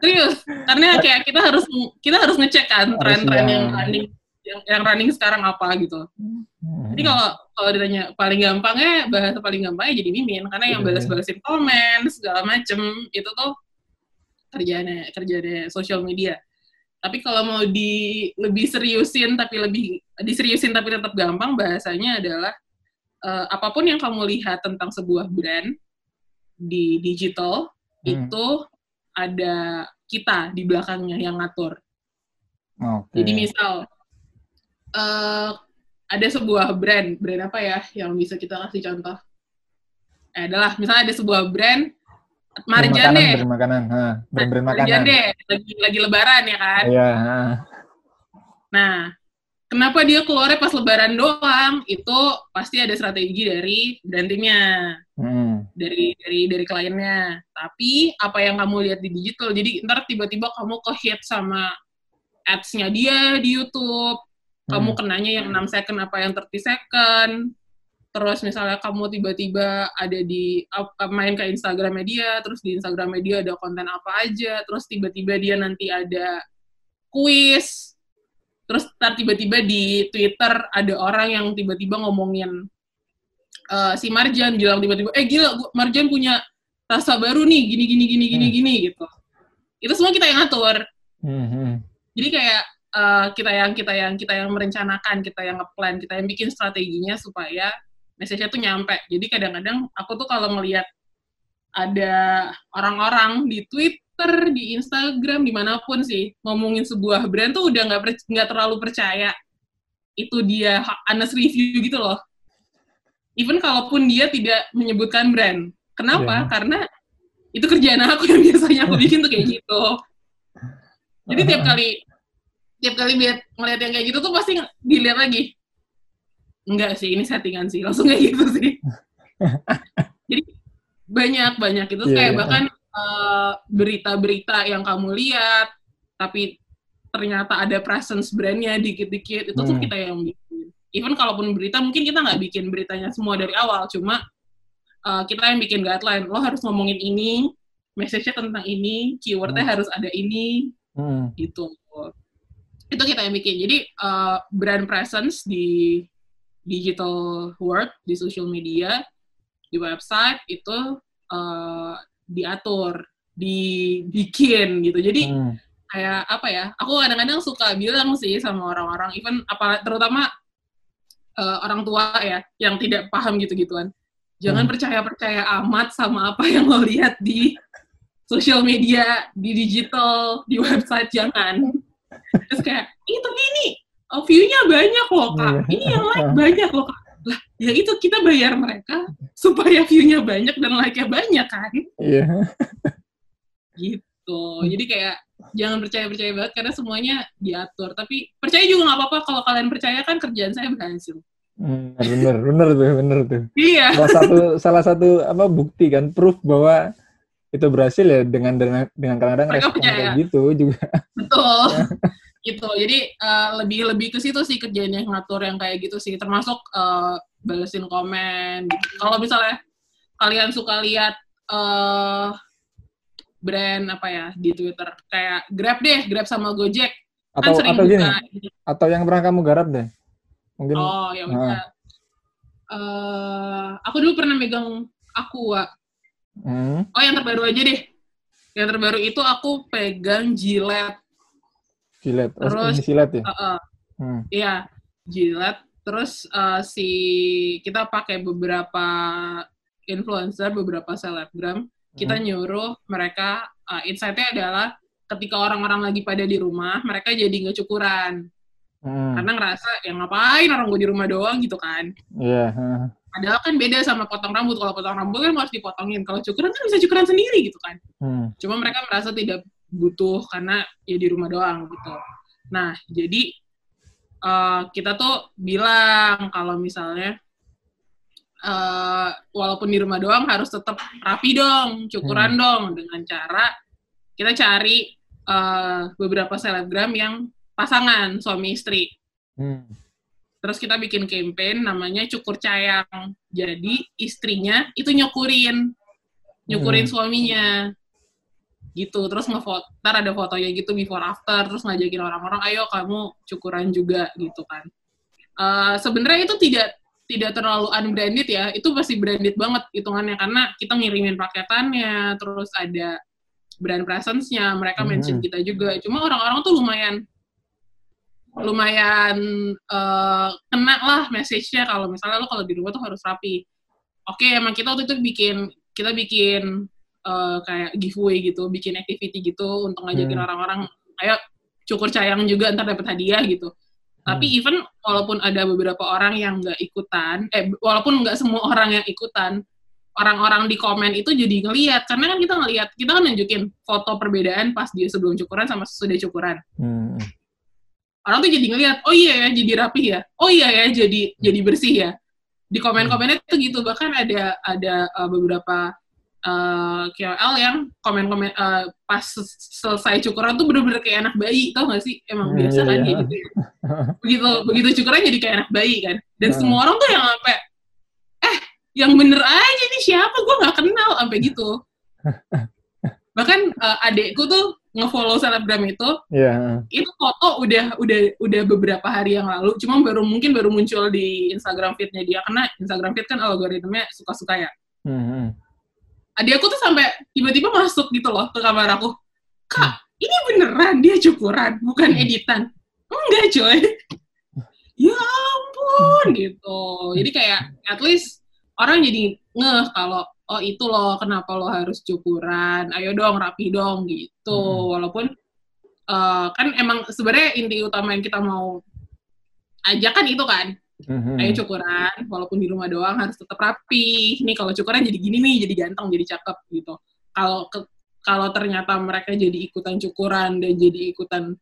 [SPEAKER 1] Serius, karena kayak kita harus kita harus ngecek kan tren-tren yang
[SPEAKER 2] yang-
[SPEAKER 1] running yang, yang running sekarang apa gitu.
[SPEAKER 2] Hmm.
[SPEAKER 1] Jadi kalau kalau ditanya paling gampangnya bahasa paling gampangnya jadi mimin karena yang
[SPEAKER 2] Iya.
[SPEAKER 1] balas-balasin komen segala macem itu tuh kerjaannya kerjaannya sosial media. Tapi kalau mau di lebih seriusin tapi lebih diseriusin tapi tetap gampang bahasanya adalah eh, apa pun yang kamu lihat tentang sebuah brand di digital
[SPEAKER 2] Hmm.
[SPEAKER 1] itu ada kita di belakangnya yang ngatur.
[SPEAKER 2] Oke.
[SPEAKER 1] Jadi misal eh ada sebuah brand, brand apa ya yang bisa kita kasih contoh? Eh, adalah misalnya ada sebuah brand Marjan
[SPEAKER 2] Brand makanan, brand makanan.
[SPEAKER 1] Marjan
[SPEAKER 2] makanan.
[SPEAKER 1] lagi lagi lebaran ya kan.
[SPEAKER 2] Iya, ah.
[SPEAKER 1] Nah, kenapa dia keluarnya pas lebaran doang? Itu pasti ada strategi dari brandingnya,
[SPEAKER 2] Hmm.
[SPEAKER 1] dari dari dari kliennya. Tapi apa yang kamu lihat di digital, jadi ntar tiba-tiba kamu ke hit sama ads-nya dia di YouTube, kamu
[SPEAKER 2] Hmm.
[SPEAKER 1] kenanya yang 6 second apa yang 30 second terus misalnya kamu tiba-tiba ada di main ke Instagram media terus di Instagram media ada konten apa aja terus tiba-tiba dia nanti ada quiz terus ntar tiba-tiba di Twitter ada orang yang tiba-tiba ngomongin eh, si Marjan bilang tiba-tiba eh gila Marjan punya rasa baru nih gini gini gini gini
[SPEAKER 2] Hmm.
[SPEAKER 1] gini gitu itu semua kita yang ngatur
[SPEAKER 2] Hmm, hmm.
[SPEAKER 1] jadi kayak eh, kita yang kita yang kita yang merencanakan, kita yang ngeplan, kita yang bikin strateginya supaya message-nya tuh nyampe. Jadi kadang-kadang aku tuh kalau ngelihat ada orang-orang di Twitter, di Instagram, di mana pun sih ngomongin sebuah brand tuh udah nggak nggak terlalu percaya itu dia honest review gitu loh. Even kalaupun dia tidak menyebutkan brand. Kenapa?
[SPEAKER 2] Iya.
[SPEAKER 1] Karena itu kerjaan aku yang biasanya aku bikin tuh kayak gitu. Jadi tiap kali tiap kali lihat ngeliat yang kayak gitu tuh pasti dilihat lagi. Enggak sih, ini settingan sih. Langsung kayak gitu sih. Jadi banyak banyak itu
[SPEAKER 2] Iya,
[SPEAKER 1] kayak
[SPEAKER 2] iya.
[SPEAKER 1] bahkan eh, berita-berita yang kamu lihat tapi ternyata ada presence brandnya dikit-dikit itu tuh
[SPEAKER 2] Hmm.
[SPEAKER 1] kita yang bikin even kalaupun berita mungkin kita nggak bikin beritanya semua dari awal cuma eh, kita yang bikin guideline lo harus ngomongin ini message-nya tentang ini keywordnya
[SPEAKER 2] Hmm.
[SPEAKER 1] harus ada ini
[SPEAKER 2] Hmm.
[SPEAKER 1] gitu itu kita yang bikin jadi uh, brand presence di digital world di social media di website itu uh, diatur dibikin gitu jadi
[SPEAKER 2] Hmm.
[SPEAKER 1] kayak apa ya aku kadang-kadang suka bilang sih sama orang-orang even apa terutama uh, orang tua ya yang tidak paham gitu-gituan jangan
[SPEAKER 2] Hmm.
[SPEAKER 1] percaya-percaya amat sama apa yang lo lihat di social media di digital di website jangan terus kayak ih tapi ini oh, view-nya banyak loh kak.
[SPEAKER 2] Iya.
[SPEAKER 1] ini yang like banyak loh kak. Lah ya itu kita bayar mereka supaya view-nya banyak dan like-nya banyak kan?
[SPEAKER 2] Iya.
[SPEAKER 1] gitu. Jadi kayak jangan percaya percaya banget karena semuanya diatur. Tapi percaya juga nggak apa-apa. Kalau kalian percaya kan kerjaan saya berhasil.
[SPEAKER 2] Hmm, bener, bener tuh, bener tuh.
[SPEAKER 1] iya.
[SPEAKER 2] Salah satu, salah satu apa bukti kan, proof bahwa itu berhasil ya dengan dengan dengan kadang-kadang respon kayak gitu juga.
[SPEAKER 1] betul. Gitu. Jadi eh, lebih lebih ke situ sih kerjaan yang ngatur yang kayak gitu sih. Termasuk eh, balesin komen gitu. kalau misalnya kalian suka lihat eh brand apa ya di Twitter? Kayak Grab deh Grab sama Gojek. Kan
[SPEAKER 2] Atau
[SPEAKER 1] sering
[SPEAKER 2] atau gini,
[SPEAKER 1] buka
[SPEAKER 2] atau yang pernah kamu garap deh. Mungkin
[SPEAKER 1] oh ya udah Eh, aku dulu pernah megang Aqua
[SPEAKER 2] hmm,
[SPEAKER 1] oh yang terbaru aja deh yang terbaru itu aku pegang Gillette
[SPEAKER 2] silet. Oh,
[SPEAKER 1] Terus,
[SPEAKER 2] silet ya.
[SPEAKER 1] Eh, eh,
[SPEAKER 2] Hmm.
[SPEAKER 1] Iya, jilat. Terus eh, si kita pakai beberapa influencer, beberapa selebgram, kita
[SPEAKER 2] Hmm.
[SPEAKER 1] nyuruh mereka eh, insight-nya adalah ketika orang-orang lagi pada di rumah, mereka jadi nggak cukuran.
[SPEAKER 2] Hmm.
[SPEAKER 1] Karena ngerasa, ya ngapain orang gue di rumah doang gitu kan.
[SPEAKER 2] Iya. hmm.
[SPEAKER 1] Padahal kan beda sama potong rambut. Kalau potong rambut kan harus dipotongin. Kalau cukuran kan bisa cukuran sendiri gitu kan.
[SPEAKER 2] Hmm.
[SPEAKER 1] Cuma mereka merasa tidak butuh karena ya di rumah doang gitu. Nah, jadi eh, kita tuh bilang kalau misalnya eh, walaupun di rumah doang harus tetap rapi dong, cukuran dong dengan cara kita cari eh, beberapa selebgram yang pasangan suami istri.
[SPEAKER 2] Hmm.
[SPEAKER 1] Terus kita bikin campaign namanya Cukur Cayang. Jadi istrinya itu nyukurin, nyukurin
[SPEAKER 2] Hmm.
[SPEAKER 1] suaminya. Gitu. Terus ngefoto, ntar ada fotonya gitu before after, terus ngajakin orang-orang, ayo kamu cukuran juga gitu kan. Eh, Sebenarnya itu tidak tidak terlalu unbranded ya, itu pasti branded banget hitungannya karena kita ngirimin paketannya, terus ada brand presence-nya, mereka mention
[SPEAKER 2] Hmm.
[SPEAKER 1] kita juga. Cuma orang-orang tuh lumayan lumayan eh, kena lah message-nya kalau misalnya lo kalau di rumah tuh harus rapi. Oke, emang kita waktu itu bikin kita bikin eh, kayak giveaway gitu, bikin activity gitu untuk ngajakin
[SPEAKER 2] Hmm.
[SPEAKER 1] orang-orang, ayo cukur cayang juga ntar dapat hadiah gitu. Tapi
[SPEAKER 2] Hmm.
[SPEAKER 1] even walaupun ada beberapa orang yang nggak ikutan, eh walaupun nggak semua orang yang ikutan, orang-orang di komen itu jadi ngeliat karena kan kita ngeliat kita kan nunjukin foto perbedaan pas dia sebelum cukuran sama sesudah cukuran
[SPEAKER 2] Hmm.
[SPEAKER 1] Orang tuh jadi ngeliat oh iya ya jadi rapi ya oh iya ya jadi jadi bersih ya di komen-komennya tuh gitu bahkan ada ada uh, beberapa uh, KOL yang komen-komen uh, pas sel- selesai cukuran tuh bener-bener kayak anak bayi tau gak sih emang
[SPEAKER 2] Hmm,
[SPEAKER 1] biasa
[SPEAKER 2] iya,
[SPEAKER 1] kan
[SPEAKER 2] iya.
[SPEAKER 1] kayak gitu ya. begitu begitu cukuran jadi kayak anak bayi kan dan
[SPEAKER 2] Hmm.
[SPEAKER 1] semua orang tuh yang sampai eh yang bener aja nih siapa gue nggak kenal sampai gitu bahkan uh, adekku tuh ngefollow selebgram itu
[SPEAKER 2] Iya.
[SPEAKER 1] itu foto udah udah udah beberapa hari yang lalu cuma baru mungkin baru muncul di Instagram feed-nya dia karena Instagram feed kan algoritmanya suka-suka ya.
[SPEAKER 2] Hmm. hmm.
[SPEAKER 1] adik aku tuh sampai tiba-tiba masuk gitu loh ke kamar aku. Kak ini beneran dia cukuran bukan editan? Enggak coy ya ampun gitu. Jadi kayak at least orang jadi ngeh kalau oh itu loh kenapa lo harus cukuran? Ayo dong rapi dong gitu.
[SPEAKER 2] Hmm.
[SPEAKER 1] walaupun eh, kan emang sebenarnya inti utama yang kita mau ajak kan itu kan.
[SPEAKER 2] Hmm.
[SPEAKER 1] ayo cukuran walaupun di rumah doang harus tetap rapi. Nih kalau cukuran jadi gini nih jadi ganteng jadi cakep gitu. Kalau kalau ternyata mereka jadi ikutan cukuran dan jadi ikutan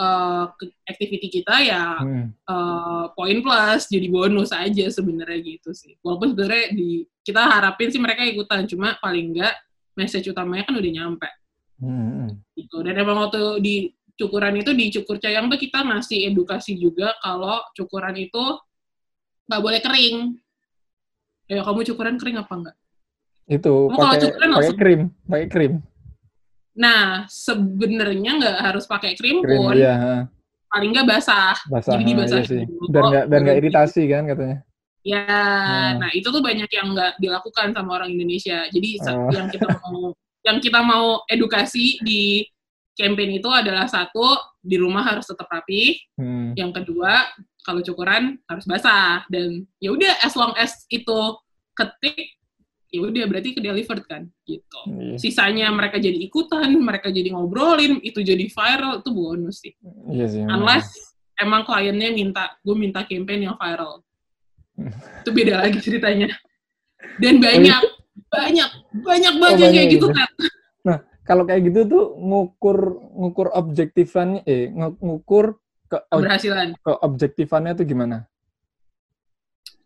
[SPEAKER 1] uh, activity kita ya
[SPEAKER 2] Hmm.
[SPEAKER 1] uh, poin plus jadi bonus aja sebenarnya gitu sih. Walaupun sebenarnya di kita harapin sih mereka ikutan, cuma paling enggak message utamanya kan udah nyampe
[SPEAKER 2] Hmm. hmm.
[SPEAKER 1] gitu. Dan emang waktu di cukuran itu di cukur cayang tuh kita ngasih edukasi juga kalau cukuran itu nggak boleh kering. Ya kamu cukuran kering apa enggak?
[SPEAKER 2] Itu pakai pakai krim, pakai krim.
[SPEAKER 1] Nah sebenarnya nggak harus pakai krim,
[SPEAKER 2] Krim
[SPEAKER 1] pun,
[SPEAKER 2] iya,
[SPEAKER 1] paling nggak basah.
[SPEAKER 2] basah.
[SPEAKER 1] Jadi
[SPEAKER 2] ha,
[SPEAKER 1] dibasahin
[SPEAKER 2] iya sih.
[SPEAKER 1] dulu.
[SPEAKER 2] Biar nggak
[SPEAKER 1] Baru-
[SPEAKER 2] iritasi kan katanya.
[SPEAKER 1] Ya,
[SPEAKER 2] Hmm.
[SPEAKER 1] nah itu tuh banyak yang nggak dilakukan sama orang Indonesia. Jadi
[SPEAKER 2] Oh.
[SPEAKER 1] yang kita mau yang kita mau edukasi di campaign itu adalah satu di rumah harus tetap rapi.
[SPEAKER 2] Hmm.
[SPEAKER 1] Yang kedua kalau cukuran harus basah dan ya udah as long as itu ketik ya udah berarti ke delivered kan gitu.
[SPEAKER 2] Iya.
[SPEAKER 1] Sisanya mereka jadi ikutan, mereka jadi ngobrolin, itu jadi viral itu bonus sih.
[SPEAKER 2] Iya sih.
[SPEAKER 1] Unless emang kliennya minta, gue minta campaign yang viral. Itu beda lagi ceritanya. Dan banyak, banyak, banyak banget
[SPEAKER 2] Oh,
[SPEAKER 1] kayak
[SPEAKER 2] banyak
[SPEAKER 1] gitu kan.
[SPEAKER 2] kalau kayak gitu tuh ngukur ngukur objektifan eh ngu- ngukur ke
[SPEAKER 1] Keberhasilan.
[SPEAKER 2] ke objektifannya tuh gimana?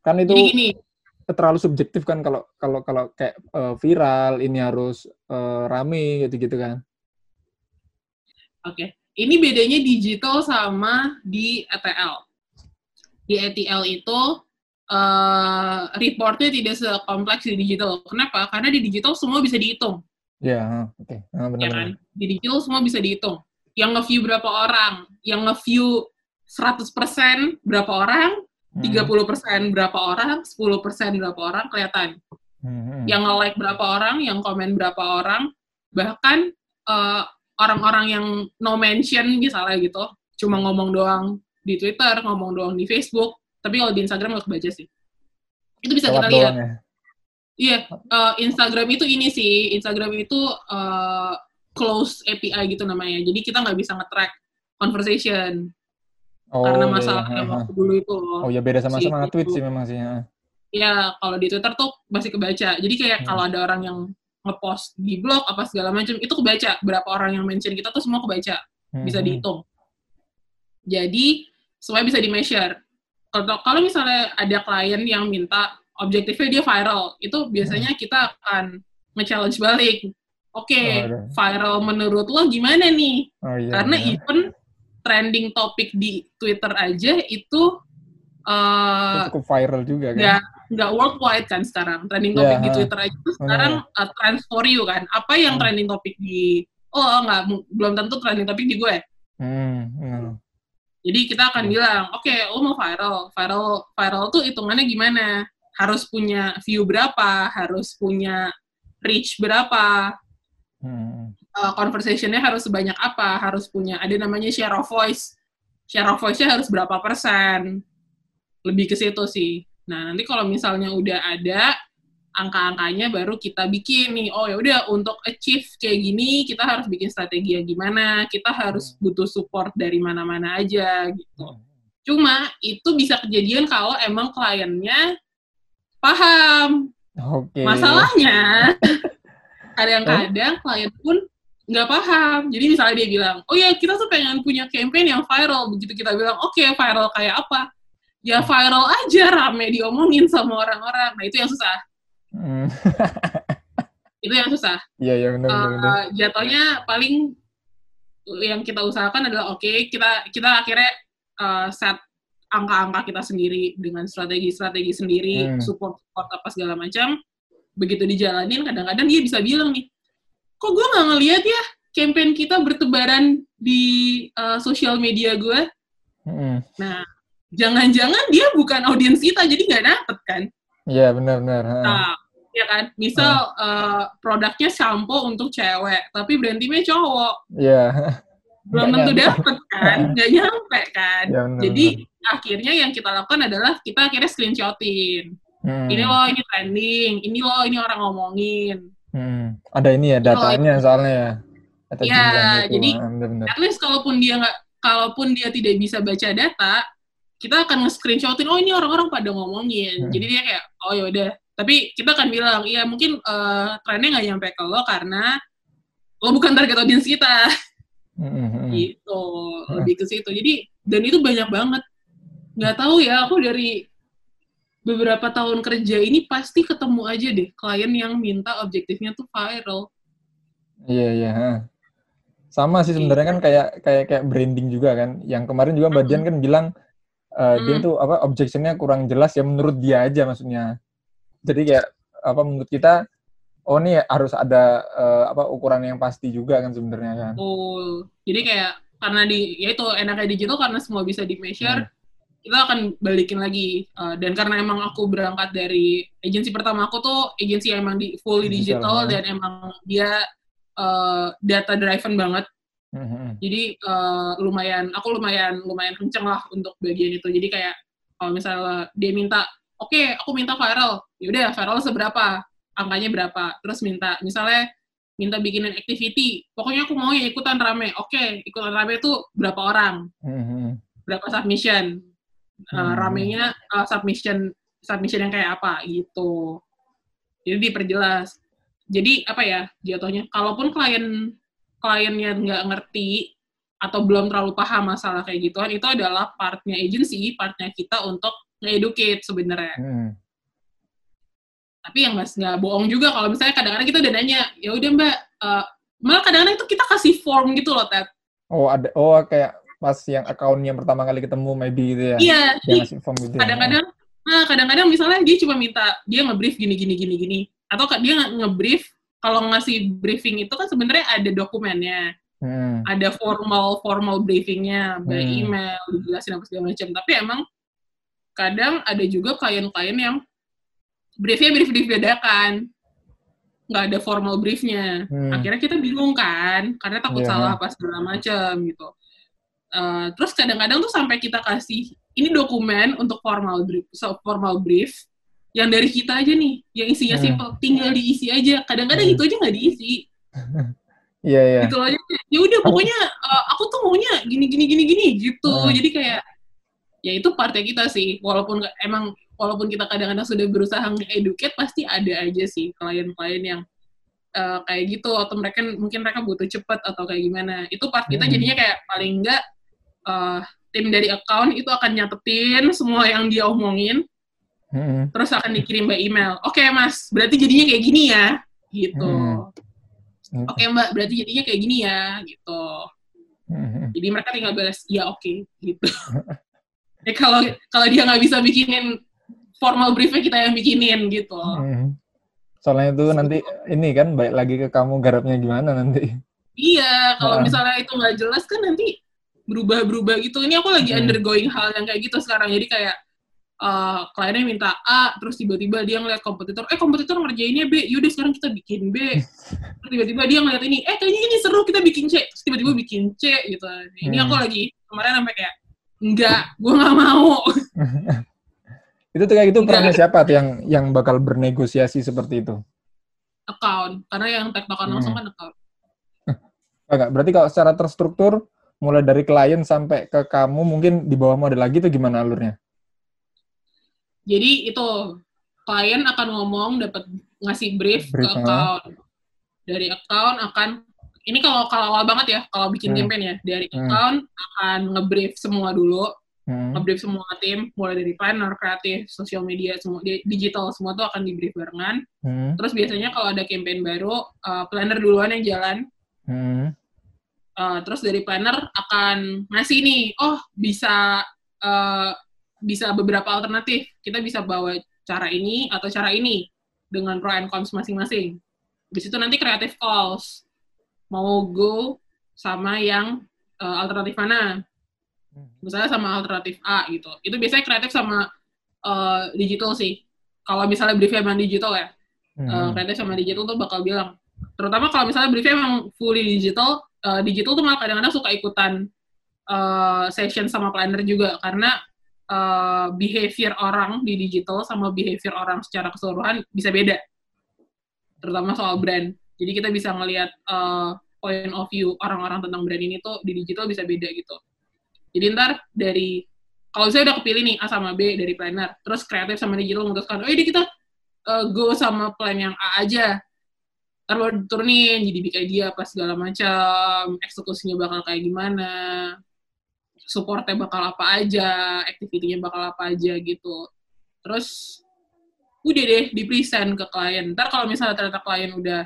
[SPEAKER 2] Kan itu
[SPEAKER 1] Jadi gini,
[SPEAKER 2] terlalu subjektif kan kalau kalau kalau kayak eh, viral ini harus eh, rame gitu-gitu kan.
[SPEAKER 1] oke. Ini bedanya digital sama di ETL. Di ETL itu eh reportnya tidak sekompleks di digital. Kenapa? Karena di digital semua bisa dihitung.
[SPEAKER 2] Ya, oke. Ah,
[SPEAKER 1] ya
[SPEAKER 2] benar.
[SPEAKER 1] kan? Di digital semua bisa dihitung. Yang nge-view berapa orang, yang nge-view 100% berapa orang,
[SPEAKER 2] Hmm.
[SPEAKER 1] 30% berapa orang, 10% berapa orang kelihatan.
[SPEAKER 2] Hmm.
[SPEAKER 1] Yang nge-like berapa orang, yang komen berapa orang, bahkan eh, orang-orang yang no mention misalnya gitu, cuma ngomong doang di Twitter, ngomong doang di Facebook, tapi kalau di Instagram nggak kebaca sih. Itu bisa
[SPEAKER 2] Lewat
[SPEAKER 1] kita lihat.
[SPEAKER 2] ya.
[SPEAKER 1] Iya, eh, Instagram itu ini sih, Instagram itu eh, close API gitu namanya. Jadi kita nggak bisa nge-track conversation
[SPEAKER 2] Oh,
[SPEAKER 1] karena
[SPEAKER 2] iya,
[SPEAKER 1] masalah
[SPEAKER 2] iya, ha.
[SPEAKER 1] waktu dulu itu. loh.
[SPEAKER 2] Oh ya beda sama
[SPEAKER 1] Si
[SPEAKER 2] sama tweet sih memang sih.
[SPEAKER 1] Ya, kalau di Twitter tuh masih kebaca. Jadi kayak
[SPEAKER 2] Hmm.
[SPEAKER 1] kalau ada orang yang ngepost di blog apa segala macam, itu kebaca. Berapa orang yang mention kita tuh semua kebaca,
[SPEAKER 2] Hmm,
[SPEAKER 1] bisa
[SPEAKER 2] hmm.
[SPEAKER 1] dihitung. Jadi semuanya bisa di-measure. Kalau kalau misalnya ada klien yang minta objektifnya dia viral, itu biasanya kita akan nge-challenge balik. Oke,
[SPEAKER 2] Hmm. Oh,
[SPEAKER 1] viral menurut lo gimana nih?
[SPEAKER 2] Oh iya.
[SPEAKER 1] Karena
[SPEAKER 2] benar.
[SPEAKER 1] even trending topik di Twitter aja itu uh,
[SPEAKER 2] cukup viral juga kan.
[SPEAKER 1] nggak nggak worldwide kan sekarang trending topik
[SPEAKER 2] Iya,
[SPEAKER 1] di
[SPEAKER 2] ha.
[SPEAKER 1] Twitter aja itu sekarang uh, trends for you kan apa yang
[SPEAKER 2] Hmm.
[SPEAKER 1] trending topik di oh nggak mu- belum tentu trending topik di gue
[SPEAKER 2] Hmm, hmm.
[SPEAKER 1] jadi kita akan
[SPEAKER 2] Hmm.
[SPEAKER 1] bilang oke lo mau viral viral viral tuh hitungannya gimana harus punya view berapa harus punya reach berapa
[SPEAKER 2] Hmm.
[SPEAKER 1] Uh, conversation-nya harus sebanyak apa, harus punya ada namanya share of voice. Share of voice-nya harus berapa persen. Lebih ke situ sih. Nah, nanti kalau misalnya udah ada angka-angkanya baru kita bikin nih. Oh ya udah untuk achieve kayak gini kita harus bikin strategi yang gimana, kita harus butuh support dari mana-mana aja gitu. Cuma itu bisa kejadian kalau emang kliennya paham
[SPEAKER 2] Oke.
[SPEAKER 1] Masalahnya, kadang-kadang klien pun nggak paham. Jadi misalnya dia bilang, oh ya kita tuh pengen punya campaign yang viral. Begitu kita bilang, oke viral kayak apa? Ya viral aja, rame diomongin sama orang-orang. Nah itu yang susah.
[SPEAKER 2] Hmm.
[SPEAKER 1] Itu yang susah.
[SPEAKER 2] Iya, iya benar benar. benar.
[SPEAKER 1] Eh, jatuhnya paling yang kita usahakan adalah oke kita kita akhirnya eh, set angka-angka kita sendiri dengan strategi-strategi sendiri
[SPEAKER 2] Hmm.
[SPEAKER 1] support support apa segala macam begitu dijalanin kadang-kadang dia bisa bilang nih kok gue nggak ngeliat ya campaign kita bertebaran di eh, sosial media gue
[SPEAKER 2] Hmm.
[SPEAKER 1] nah jangan-jangan dia bukan audiens kita jadi nggak dapet kan
[SPEAKER 2] Iya, benar benar. ha.
[SPEAKER 1] Nah, ya kan, misal eh, produknya sampo untuk cewek, tapi brandingnya cowok,
[SPEAKER 2] Iya.
[SPEAKER 1] belum
[SPEAKER 2] Nggak
[SPEAKER 1] tentu dapet kan, nggak nyampe kan.
[SPEAKER 2] Iya, benar,
[SPEAKER 1] Jadi akhirnya yang kita lakukan adalah kita akhirnya screenshotin.
[SPEAKER 2] Hmm.
[SPEAKER 1] Ini loh, ini trending, ini loh, ini orang ngomongin.
[SPEAKER 2] Hmm. Ada ini ya
[SPEAKER 1] Itu
[SPEAKER 2] datanya soalnya ya. Data
[SPEAKER 1] Iya,
[SPEAKER 2] itu.
[SPEAKER 1] jadi-
[SPEAKER 2] Ah, benar-benar.
[SPEAKER 1] At least kalaupun dia nggak, kalaupun dia tidak bisa baca data, kita akan nge-screenshotin, oh ini orang-orang pada ngomongin.
[SPEAKER 2] Hmm.
[SPEAKER 1] Jadi dia kayak, oh ya udah. Tapi kita akan bilang, iya mungkin eh, trennya nggak nyampe ke lo karena lo bukan target audience kita.
[SPEAKER 2] Mhm.
[SPEAKER 1] gitu lebih ke situ jadi dan itu banyak banget nggak tahu ya aku dari beberapa tahun kerja ini pasti ketemu aja deh klien yang minta objektifnya tuh viral
[SPEAKER 2] Iya iya. Sama sih sebenarnya kan kayak kayak kayak branding juga kan. Yang kemarin juga Mbak Dian kan bilang eh, dia
[SPEAKER 1] Hmm.
[SPEAKER 2] tuh apa objectionnya kurang jelas ya menurut dia aja maksudnya. Jadi kayak apa menurut kita oh nih harus ada eh, apa ukuran yang pasti juga kan sebenarnya kan.
[SPEAKER 1] Betul. Jadi kayak karena di ya itu enaknya digital karena semua bisa di measure, kita akan balikin lagi. Uh, dan karena emang aku berangkat dari agensi pertama aku tuh agensi yang emang di fully
[SPEAKER 2] Digital,
[SPEAKER 1] digital,
[SPEAKER 2] ha.
[SPEAKER 1] dan emang dia uh, data driven banget.
[SPEAKER 2] Mhm.
[SPEAKER 1] Jadi uh, lumayan aku lumayan lumayan kenceng lah untuk bagian itu. Jadi kayak kalau misalnya dia minta, oke aku minta viral, yaudah viral seberapa, angkanya berapa, terus minta misalnya minta bikinin activity, pokoknya aku mau ya ikutan rame, oke ikutan rame itu berapa orang,
[SPEAKER 2] Mhm.
[SPEAKER 1] berapa submission, Uh,
[SPEAKER 2] Hmm.
[SPEAKER 1] ramenya uh, submission submission yang kayak apa gitu. Jadi diperjelas. Jadi apa ya jatuhnya? Kalaupun klien kliennya nggak ngerti atau belum terlalu paham masalah kayak gituan, itu adalah partnya agency, partnya kita untuk nge-educate sebenarnya.
[SPEAKER 2] Mhm.
[SPEAKER 1] Tapi yang mas nggak bohong juga kalau misalnya kadang-kadang kita udah nanya, ya udah mbak, uh, malah kadang-kadang itu kita kasih form gitu loh, Ted.
[SPEAKER 2] Oh ada oh kayak pas yang account yang pertama kali ketemu maybe gitu ya.
[SPEAKER 1] Iya,
[SPEAKER 2] ngasih form gitu ya.
[SPEAKER 1] kadang-kadang nah kadang-kadang misalnya dia cuma minta dia nge-brief gini gini gini gini atau dia nge- nge-brief kalau ngasih briefing itu kan sebenarnya ada dokumennya
[SPEAKER 2] Mhm.
[SPEAKER 1] ada formal formal briefingnya by
[SPEAKER 2] Hmm.
[SPEAKER 1] email dijelasin apa segala macam tapi emang kadang ada juga klien-klien yang briefnya brief brief dadakan nggak ada formal briefnya
[SPEAKER 2] Hmm.
[SPEAKER 1] akhirnya kita bingung kan karena takut
[SPEAKER 2] Iya.
[SPEAKER 1] salah apa segala macam gitu Eh, terus kadang-kadang tuh sampai kita kasih ini dokumen untuk formal brief so, formal brief yang dari kita aja nih yang isinya
[SPEAKER 2] Hmm.
[SPEAKER 1] simple tinggal diisi aja kadang-kadang
[SPEAKER 2] Hmm.
[SPEAKER 1] itu aja nggak diisi
[SPEAKER 2] Iya iya.
[SPEAKER 1] gitu aja ya udah pokoknya eh, aku tuh maunya gini gini gini gini gitu
[SPEAKER 2] Hmm.
[SPEAKER 1] jadi kayak ya itu partnya kita sih walaupun emang walaupun kita kadang-kadang sudah berusaha nge-educate pasti ada aja sih klien-klien yang eh, kayak gitu atau mereka mungkin mereka butuh cepet atau kayak gimana itu part kita
[SPEAKER 2] Hmm.
[SPEAKER 1] jadinya kayak paling enggak eh, tim dari account itu akan nyatetin semua yang dia omongin
[SPEAKER 2] Mhm.
[SPEAKER 1] terus akan dikirim by email oke mas berarti jadinya kayak gini ya gitu
[SPEAKER 2] Hmm.
[SPEAKER 1] oke mbak berarti jadinya kayak gini ya gitu
[SPEAKER 2] Mhm.
[SPEAKER 1] jadi mereka tinggal balas ya oke gitu ya kalau kalau dia nggak bisa bikinin formal briefnya kita yang bikinin gitu
[SPEAKER 2] Mhm. Soalnya itu nanti ini kan baik lagi ke kamu garapnya gimana nanti.
[SPEAKER 1] iya kalau misalnya itu nggak jelas kan nanti berubah-berubah gitu. Ini aku lagi
[SPEAKER 2] Hmm.
[SPEAKER 1] undergoing hal yang kayak gitu sekarang. Jadi kayak eh kliennya minta A terus tiba-tiba dia ngeliat kompetitor eh kompetitor ngerjainnya B. Yaudah sekarang kita bikin B. Terus tiba-tiba dia ngeliat ini eh kayaknya ini seru kita bikin C. Terus tiba-tiba bikin C gitu. Ini
[SPEAKER 2] Hmm.
[SPEAKER 1] aku lagi kemarin sampai kayak enggak gue nggak mau.
[SPEAKER 2] Itu tuh kayak gitu perannya siapa tuh yang yang bakal bernegosiasi seperti itu?
[SPEAKER 1] account. Karena yang tektokan langsung
[SPEAKER 2] Hmm.
[SPEAKER 1] kan account.
[SPEAKER 2] Enggak, berarti kalau secara terstruktur mulai dari klien sampai ke kamu mungkin di bawahmu ada lagi tuh gimana alurnya?
[SPEAKER 1] Jadi itu klien akan ngomong dapat ngasih brief,
[SPEAKER 2] Brief,
[SPEAKER 1] ke account. Dari account akan ini kalau kalau awal banget ya, kalau bikin
[SPEAKER 2] Hmm.
[SPEAKER 1] campaign ya, dari
[SPEAKER 2] Hmm.
[SPEAKER 1] account akan ngebrief semua dulu,
[SPEAKER 2] Hmm.
[SPEAKER 1] ngebrief semua tim, mulai dari planner, kreatif, sosial media, semua di- digital semua tuh akan di brief barengan.
[SPEAKER 2] Hmm.
[SPEAKER 1] Terus biasanya kalau ada campaign baru, uh, planner duluan yang jalan.
[SPEAKER 2] Hmm.
[SPEAKER 1] Uh, terus dari planner akan ngasih nih, oh bisa uh, bisa beberapa alternatif. Kita bisa bawa cara ini atau cara ini dengan pro and cons masing-masing. Di situ nanti creative calls mau go sama yang uh, alternatif mana. Misalnya sama alternatif A gitu. Itu biasanya kreatif sama uh, digital sih. Kalau misalnya briefnya emang digital ya, uh,
[SPEAKER 2] Hmm.
[SPEAKER 1] kreatif sama digital tuh bakal bilang. Terutama kalau misalnya briefnya emang fully digital, uh, digital tuh malah kadang-kadang suka ikutan uh, session sama planner juga karena uh, behavior orang di digital sama behavior orang secara keseluruhan bisa beda. Terutama soal brand. Jadi kita bisa ngelihat uh, point of view orang-orang tentang brand ini tuh di digital bisa beda gitu. Jadi ntar dari kalau saya udah kepilih nih A sama B dari planner, terus kreatif sama digital memutuskan, oh ini kita uh, go sama plan yang A aja. Ntar baru turunin jadi big idea apa segala macam eksekusinya bakal kayak gimana supportnya bakal apa aja activity-nya bakal apa aja gitu. Terus udah deh di present ke klien. Ntar kalau misalnya ternyata klien udah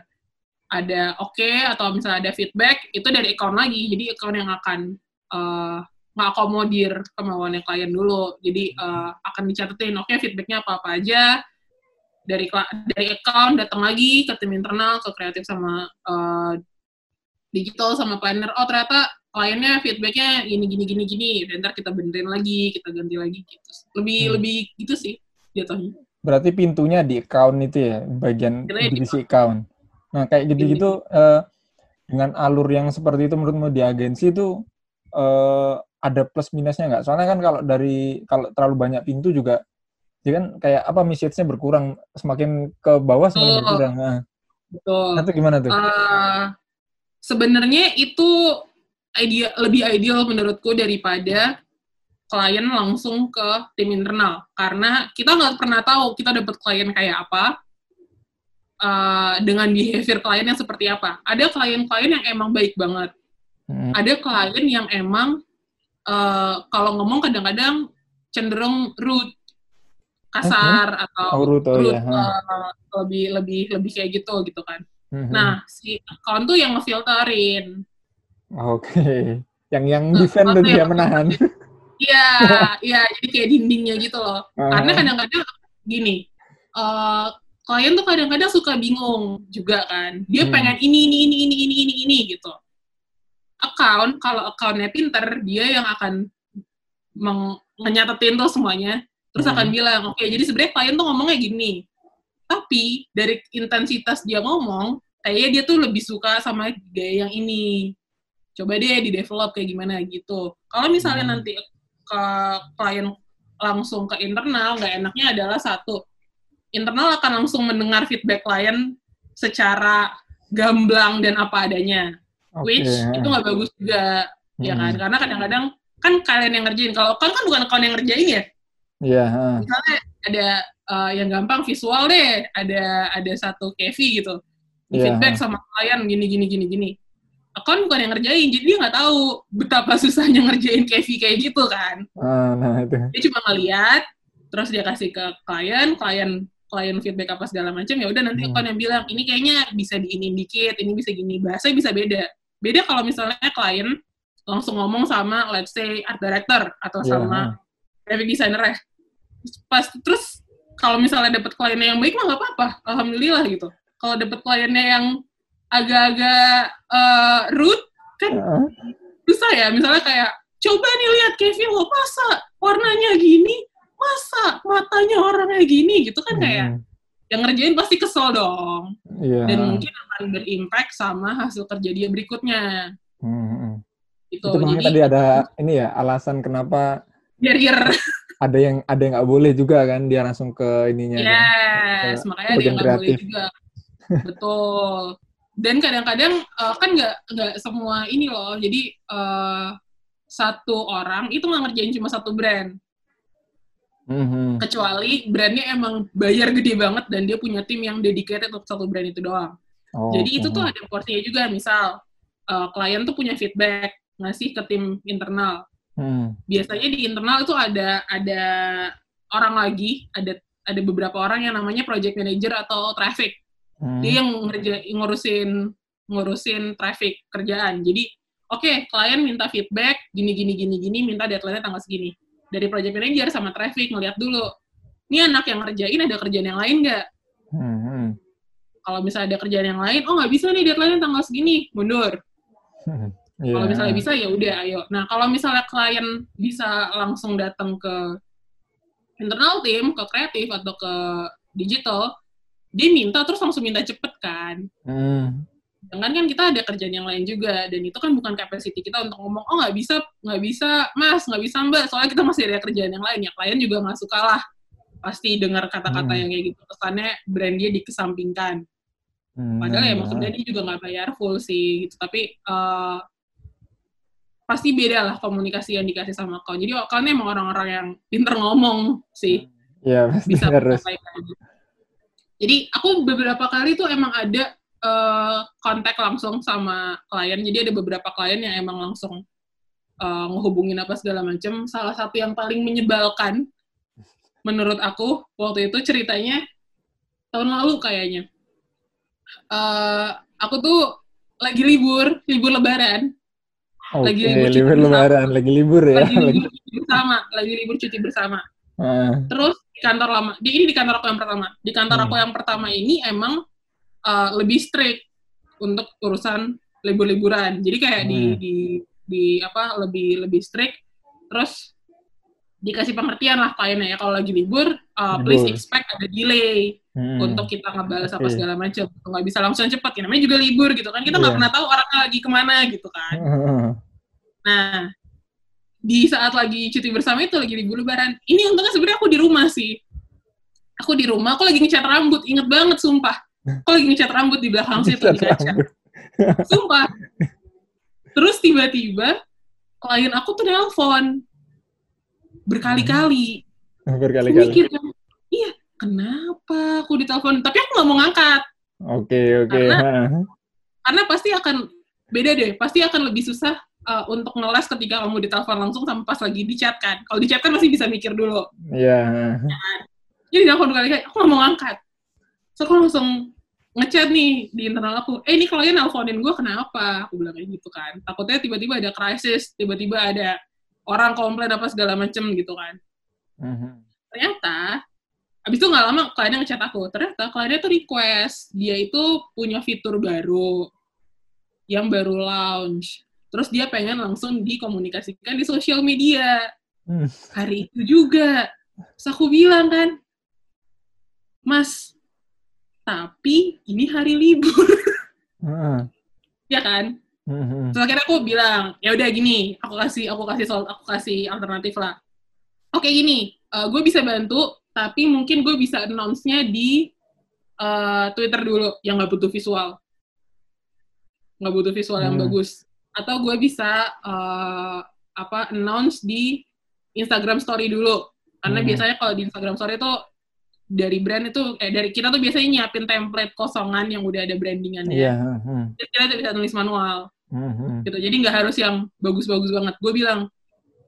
[SPEAKER 1] ada oke okay, atau misalnya ada feedback itu dari account lagi. Jadi account yang akan uh, ngakomodir kemauannya klien dulu. Jadi uh, akan dicatetin oke okay, feedbacknya apa apa aja dari dari account datang lagi ke tim internal ke kreatif sama uh, digital sama planner. Oh ternyata kliennya feedbacknya gini gini gini gini. Dan ntar kita benerin lagi kita ganti lagi gitu. Lebih hmm. lebih gitu sih jatuhnya.
[SPEAKER 2] Berarti pintunya di account itu ya bagian divisi account. Nah kayak gitu gitu uh, dengan alur yang seperti itu menurutmu di agensi itu uh, ada plus minusnya nggak? Soalnya kan kalau dari kalau terlalu banyak pintu juga jadi kan kayak apa message-nya berkurang semakin ke bawah semakin oh, berkurang. Nah.
[SPEAKER 1] Betul.
[SPEAKER 2] Itu gimana tuh?
[SPEAKER 1] Uh, Sebenarnya itu ide lebih ideal menurutku daripada klien langsung ke tim internal karena kita nggak pernah tahu kita dapat klien kayak apa uh, dengan behavior klien yang seperti apa. Ada klien-klien yang emang baik banget. Hmm. Ada klien yang emang uh, kalau ngomong kadang-kadang cenderung rude kasar uh-huh. atau
[SPEAKER 2] oh, rude, oh, ya.
[SPEAKER 1] uh, lebih lebih lebih kayak gitu gitu kan. Uh-huh. Nah si account tuh yang ngefilterin.
[SPEAKER 2] Oke, okay. yang yang nah, defend dan dia menahan.
[SPEAKER 1] Iya, iya jadi kayak dindingnya gitu loh. Uh-huh. Karena kadang-kadang gini, uh, klien tuh kadang-kadang suka bingung juga kan. Dia hmm. pengen ini ini ini ini ini ini ini gitu. Account kalau accountnya pinter, dia yang akan meng- tuh semuanya terus hmm. akan bilang oke okay, jadi sebenarnya klien tuh ngomongnya gini tapi dari intensitas dia ngomong kayaknya dia tuh lebih suka sama gaya yang ini coba deh di develop kayak gimana gitu kalau misalnya hmm. nanti ke klien langsung ke internal nggak enaknya adalah satu internal akan langsung mendengar feedback klien secara gamblang dan apa adanya okay. which itu nggak bagus juga hmm. ya kan karena kadang-kadang kan kalian yang ngerjain kalau kan kan bukan kalian yang ngerjain ya
[SPEAKER 2] Iya. Yeah.
[SPEAKER 1] Misalnya ada uh, yang gampang visual deh, ada ada satu Kevi gitu, di yeah. feedback sama klien gini gini gini gini. Akun bukan yang ngerjain, jadi dia nggak tahu betapa susahnya ngerjain Kevi kayak gitu kan.
[SPEAKER 2] Uh, nah itu.
[SPEAKER 1] Dia cuma ngeliat, terus dia kasih ke klien, klien klien feedback apa segala macam ya udah nanti hmm. akun yang bilang ini kayaknya bisa diinin dikit, ini bisa gini, bahasa bisa beda. Beda kalau misalnya klien langsung ngomong sama let's say art director atau yeah. sama graphic designer ya pas terus kalau misalnya dapat kliennya yang baik mah nggak apa-apa alhamdulillah gitu kalau dapat kliennya yang agak-agak uh, rude kan uh. susah ya misalnya kayak coba nih lihat Kevin lo masa warnanya gini masa matanya orangnya gini gitu kan kayak hmm. yang ngerjain pasti kesel dong yeah. dan mungkin akan berimpact sama hasil kerja dia berikutnya
[SPEAKER 2] hmm. itu, itu makanya tadi ada ini ya alasan kenapa
[SPEAKER 1] barrier
[SPEAKER 2] ada yang ada yang nggak boleh juga kan dia langsung ke ininya
[SPEAKER 1] yes kan? makanya ada yang nggak boleh juga. Betul. Dan kadang-kadang uh, kan nggak nggak semua ini loh. Jadi uh, satu orang itu nggak ngerjain cuma satu brand. Mm-hmm. kecuali brandnya emang bayar gede banget dan dia punya tim yang dedicated untuk satu brand itu doang. Oh, jadi itu tuh ada porsinya juga. Misal uh, klien tuh punya feedback ngasih ke tim internal Hmm. Biasanya di internal itu ada ada orang lagi, ada ada beberapa orang yang namanya project manager atau traffic. Hmm. Dia yang ngerja, ngurusin ngurusin traffic kerjaan. Jadi, oke, okay, klien minta feedback gini gini gini gini, minta deadline-nya tanggal segini. Dari project manager sama traffic ngeliat dulu. Ini anak yang ngerjain ada kerjaan yang lain nggak? Hmm. Kalau misalnya ada kerjaan yang lain, oh nggak bisa nih deadline-nya tanggal segini, mundur. Hmm. Yeah. Kalau misalnya bisa ya udah ayo. Nah, kalau misalnya klien bisa langsung datang ke internal team, ke kreatif atau ke digital, dia minta terus langsung minta cepet kan. Mm. Dengan kan kita ada kerjaan yang lain juga dan itu kan bukan capacity kita untuk ngomong oh nggak bisa nggak bisa mas nggak bisa mbak soalnya kita masih ada kerjaan yang lain ya klien juga nggak suka lah pasti dengar kata-kata mm. yang kayak gitu kesannya brand dia dikesampingkan. Hmm. Padahal ya maksudnya dia juga nggak bayar full sih gitu tapi uh, pasti beda lah komunikasi yang dikasih sama kau. Jadi kau ini emang orang-orang yang pinter ngomong sih.
[SPEAKER 2] Iya,
[SPEAKER 1] bisa harus. Jadi aku beberapa kali tuh emang ada uh, kontak langsung sama klien. Jadi ada beberapa klien yang emang langsung uh, ngehubungin apa segala macem. Salah satu yang paling menyebalkan menurut aku waktu itu ceritanya tahun lalu kayaknya. Uh, aku tuh lagi libur, libur lebaran.
[SPEAKER 2] Oke, lagi libur, libur lebaran, lagi libur ya.
[SPEAKER 1] Lagi libur cuti bersama, lagi libur cuti bersama. Uh. Terus di kantor lama, di ini di kantor aku yang pertama. Di kantor hmm. aku yang pertama ini emang uh, lebih strict untuk urusan libur-liburan. Jadi kayak hmm. di di di apa lebih lebih strict. Terus dikasih pengertian lah kliennya ya kalau lagi libur, uh, please expect ada delay hmm. untuk kita ngebalas apa segala macam. Nggak bisa langsung cepat, ya namanya juga libur gitu kan. Kita nggak yeah. pernah tahu orangnya lagi ke mana gitu kan. Nah, di saat lagi cuti bersama itu lagi libur lebaran. Ini untungnya sebenarnya aku di rumah sih. Aku di rumah, aku lagi ngecat rambut. Ingat banget, sumpah. Aku lagi ngecat rambut di belakang situ di kaca. Sumpah. Terus tiba-tiba klien aku tuh nelpon berkali-kali.
[SPEAKER 2] Hmm. Berkali-kali. Mikir
[SPEAKER 1] kan, iya, kenapa aku ditelepon? Tapi aku nggak mau ngangkat.
[SPEAKER 2] Oke, okay, oke. Okay.
[SPEAKER 1] Karena, karena pasti akan beda deh. Pasti akan lebih susah uh, untuk ngeles ketika kamu ditelepon langsung sama pas lagi di chat kan. Kalau di chat kan masih bisa mikir dulu.
[SPEAKER 2] Iya. Yeah.
[SPEAKER 1] Nah, jadi telepon berkali-kali, aku nggak mau ngangkat. So aku langsung ngechat nih di internal aku, eh ini klien nelfonin gue kenapa? Aku bilang kayak gitu kan. Takutnya tiba-tiba ada krisis, tiba-tiba ada orang komplain apa segala macem gitu kan. Mm-hmm. Ternyata, abis itu nggak lama kliennya ngechat aku. Ternyata kliennya tuh request, dia itu punya fitur baru yang baru launch. Terus dia pengen langsung dikomunikasikan di sosial media. Mm. Hari itu juga. Terus aku bilang kan, Mas, tapi ini hari libur. Mm. ya kan? Mm-hmm. Terus akhirnya aku bilang, ya udah gini, aku kasih aku kasih soal aku kasih alternatif lah. Oke gini, uh, gue bisa bantu, tapi mungkin gue bisa announce-nya di uh, Twitter dulu, yang nggak butuh visual, nggak butuh visual mm. yang bagus. Atau gue bisa uh, apa announce di Instagram Story dulu, karena mm. biasanya kalau di Instagram Story itu dari brand itu eh dari kita tuh biasanya nyiapin template kosongan yang udah ada brandingannya. Yeah. Hmm. Jadi kita bisa tulis manual. Mm-hmm. gitu. Jadi nggak harus yang bagus-bagus banget. Gue bilang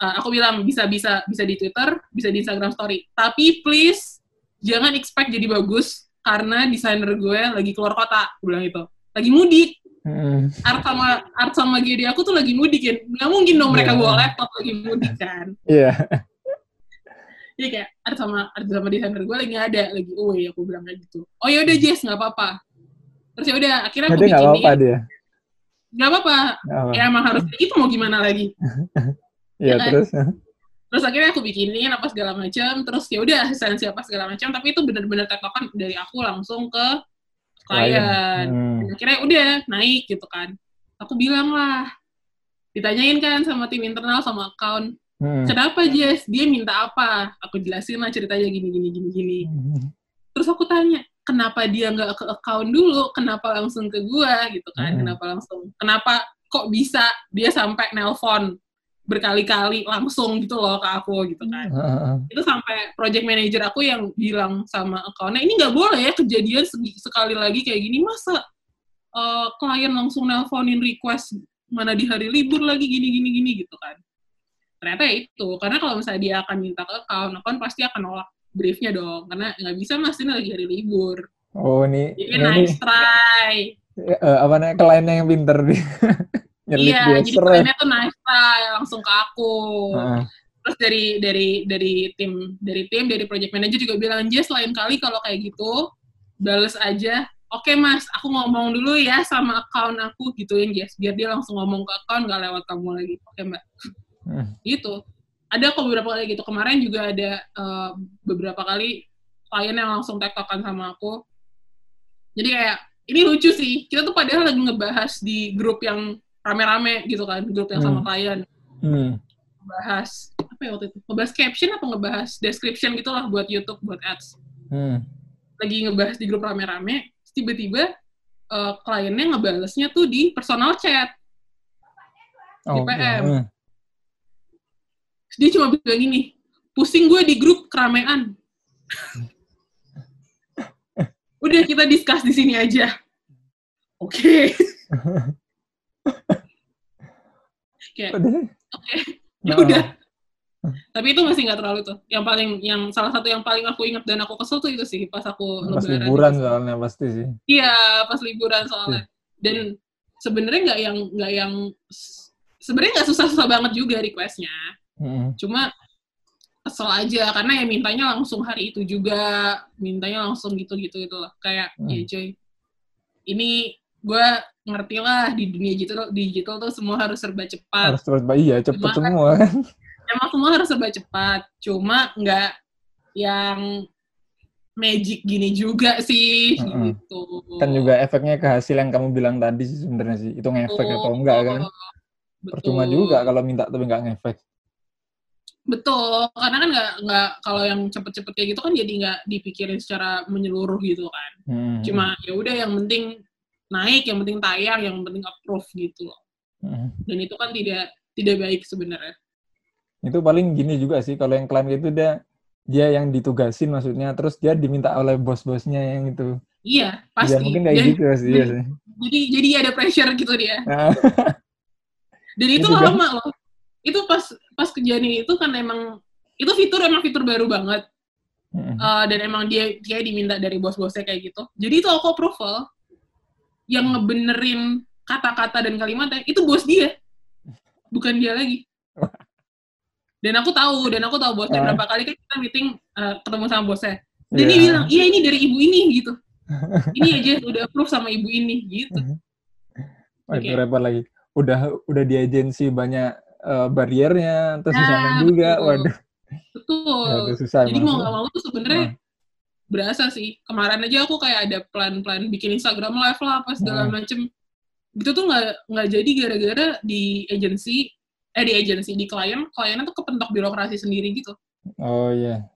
[SPEAKER 1] uh, aku bilang bisa bisa bisa di Twitter bisa di Instagram Story. Tapi please jangan expect jadi bagus karena desainer gue lagi keluar kota. Gue bilang itu lagi mudik. Mm. art sama art sama GD aku tuh lagi mudik ya. Nggak mungkin dong mereka yeah. bawa laptop lagi mudik kan.
[SPEAKER 2] Iya yeah.
[SPEAKER 1] Iya kayak art sama art sama desainer gue lagi ada lagi away. Aku bilang kayak gitu. Oh ya udah Jess nggak apa-apa. Terus ya udah akhirnya aku
[SPEAKER 2] bikin apa-apa dia
[SPEAKER 1] nggak apa-apa. Ya emang harus itu mau gimana lagi?
[SPEAKER 2] Ya, ya kan? terus?
[SPEAKER 1] Terus akhirnya aku bikinin apa segala macam terus ya udah asistensi apa segala macam tapi itu benar-benar tektokan dari aku langsung ke klien. hmm. akhirnya udah naik gitu kan. Aku bilang lah ditanyain kan sama tim internal sama account. Hmm. kenapa Jess? Dia minta apa? Aku jelasin lah ceritanya gini gini gini gini. Hmm. terus aku tanya kenapa dia nggak ke account dulu, kenapa langsung ke gua gitu kan, hmm. kenapa langsung, kenapa kok bisa dia sampai nelpon berkali-kali langsung gitu loh ke aku gitu kan. Uh, Itu sampai project manager aku yang bilang sama accountnya, ini nggak boleh ya kejadian sekali lagi kayak gini, masa uh, klien langsung nelponin request mana di hari libur lagi gini-gini gini gitu kan. Ternyata itu, karena kalau misalnya dia akan minta ke account, account pasti akan nolak briefnya dong karena nggak bisa mas ini lagi hari libur.
[SPEAKER 2] Oh ini
[SPEAKER 1] jadi ini, nice try.
[SPEAKER 2] Uh, apa namanya kliennya yang pinter nih.
[SPEAKER 1] Iya jadi kliennya tuh nice try langsung ke aku. Uh. terus dari dari dari tim dari tim dari project manager juga bilang Jess lain kali kalau kayak gitu bales aja. Oke mas aku ngomong dulu ya sama account aku gituin Jess. Biar dia langsung ngomong ke account gak lewat kamu lagi. Oke mbak. Hmm. gitu ada kok beberapa kali gitu. Kemarin juga ada uh, beberapa kali klien yang langsung tektokan sama aku. Jadi kayak ini lucu sih. Kita tuh padahal lagi ngebahas di grup yang rame-rame gitu kan. Grup yang sama hmm. klien. Hmm. bahas apa ya waktu itu? Ngebahas caption atau ngebahas description gitulah buat YouTube buat ads. Hmm. lagi ngebahas di grup rame-rame tiba-tiba uh, kliennya ngebalesnya tuh di personal chat. Oh, di PM okay. Dia cuma bilang gini, pusing gue di grup keramaian. Udah kita discuss di sini aja. oke. Oke. Ya
[SPEAKER 2] Nah,
[SPEAKER 1] udah. Tapi itu masih nggak terlalu tuh. Yang paling yang salah satu yang paling aku ingat dan aku kesel tuh itu sih pas aku
[SPEAKER 2] Pas
[SPEAKER 1] lebaran
[SPEAKER 2] liburan
[SPEAKER 1] itu.
[SPEAKER 2] soalnya pasti sih.
[SPEAKER 1] iya pas liburan soalnya. Dan sebenarnya nggak yang nggak yang sebenarnya nggak susah-susah banget juga requestnya
[SPEAKER 2] Mm-mm.
[SPEAKER 1] cuma kesel aja karena ya mintanya langsung hari itu juga mintanya langsung gitu-gitu itu loh kayak
[SPEAKER 2] Hmm.
[SPEAKER 1] ya coy ini gue ngerti lah di dunia digital digital tuh semua harus serba cepat
[SPEAKER 2] Harus cepet, iya cepet
[SPEAKER 1] Cuma kan-
[SPEAKER 2] semua kan.
[SPEAKER 1] emang semua harus serba cepat cuma nggak yang magic gini juga sih
[SPEAKER 2] Mm-mm.
[SPEAKER 1] gitu
[SPEAKER 2] Kan juga efeknya ke hasil yang kamu bilang tadi sih sebenarnya sih. Itu ngefek atau enggak kan.
[SPEAKER 1] Betul.
[SPEAKER 2] Percuma juga kalau minta tapi enggak ngefek.
[SPEAKER 1] Betul, karena kan nggak nggak kalau yang cepet-cepet kayak gitu kan jadi nggak dipikirin secara menyeluruh gitu kan.
[SPEAKER 2] Hmm.
[SPEAKER 1] Cuma ya udah yang penting naik, yang penting tayang, yang penting approve gitu loh.
[SPEAKER 2] Hmm.
[SPEAKER 1] Dan itu kan tidak tidak baik sebenarnya.
[SPEAKER 2] Itu paling gini juga sih kalau yang klien itu dia dia yang ditugasin maksudnya terus dia diminta oleh bos-bosnya yang itu.
[SPEAKER 1] Iya, pasti.
[SPEAKER 2] Ya mungkin kayak
[SPEAKER 1] Dan
[SPEAKER 2] gitu pasti iya sih.
[SPEAKER 1] Jadi jadi ada pressure gitu dia.
[SPEAKER 2] Nah,
[SPEAKER 1] Dan itu lama loh. Itu pas pas kejadian itu kan emang itu fitur emang fitur baru banget.
[SPEAKER 2] mm,
[SPEAKER 1] Uh, dan emang dia dia diminta dari bos-bosnya kayak gitu. Jadi itu aku approval yang ngebenerin kata-kata dan kalimatnya itu bos dia, bukan dia lagi. Dan aku tahu, dan aku tahu bosnya
[SPEAKER 2] Ah.
[SPEAKER 1] berapa kali kan kita meeting uh, ketemu sama bosnya. Dan
[SPEAKER 2] iya.
[SPEAKER 1] dia bilang, iya ini dari ibu ini gitu. Ini aja udah approve sama ibu ini gitu.
[SPEAKER 2] Wah, itu
[SPEAKER 1] Oke.
[SPEAKER 2] repot lagi. Udah udah di agensi banyak eh, bariernya terus
[SPEAKER 1] Nah,
[SPEAKER 2] juga.
[SPEAKER 1] betul.
[SPEAKER 2] Waduh,
[SPEAKER 1] Betul.
[SPEAKER 2] waduh susah
[SPEAKER 1] Jadi mau nggak mau tuh sebenarnya
[SPEAKER 2] Nah.
[SPEAKER 1] berasa sih. Kemarin aja aku kayak ada plan-plan bikin Instagram live lah apa segala
[SPEAKER 2] Hmm.
[SPEAKER 1] macem. Itu tuh nggak nggak jadi gara-gara di agensi eh di agensi di klien kliennya tuh kepentok birokrasi sendiri gitu.
[SPEAKER 2] Oh iya.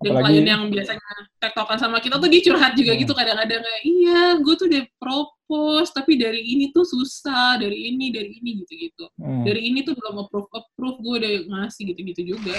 [SPEAKER 1] Dan
[SPEAKER 2] Apalagi
[SPEAKER 1] klien yang biasanya tektokan sama kita tuh dia curhat juga
[SPEAKER 2] Hmm.
[SPEAKER 1] gitu kadang-kadang kayak iya gue tuh udah propose tapi dari ini tuh susah dari ini dari ini gitu-gitu.
[SPEAKER 2] hmm,
[SPEAKER 1] Dari ini tuh belum approve approve gue udah ngasih gitu-gitu juga.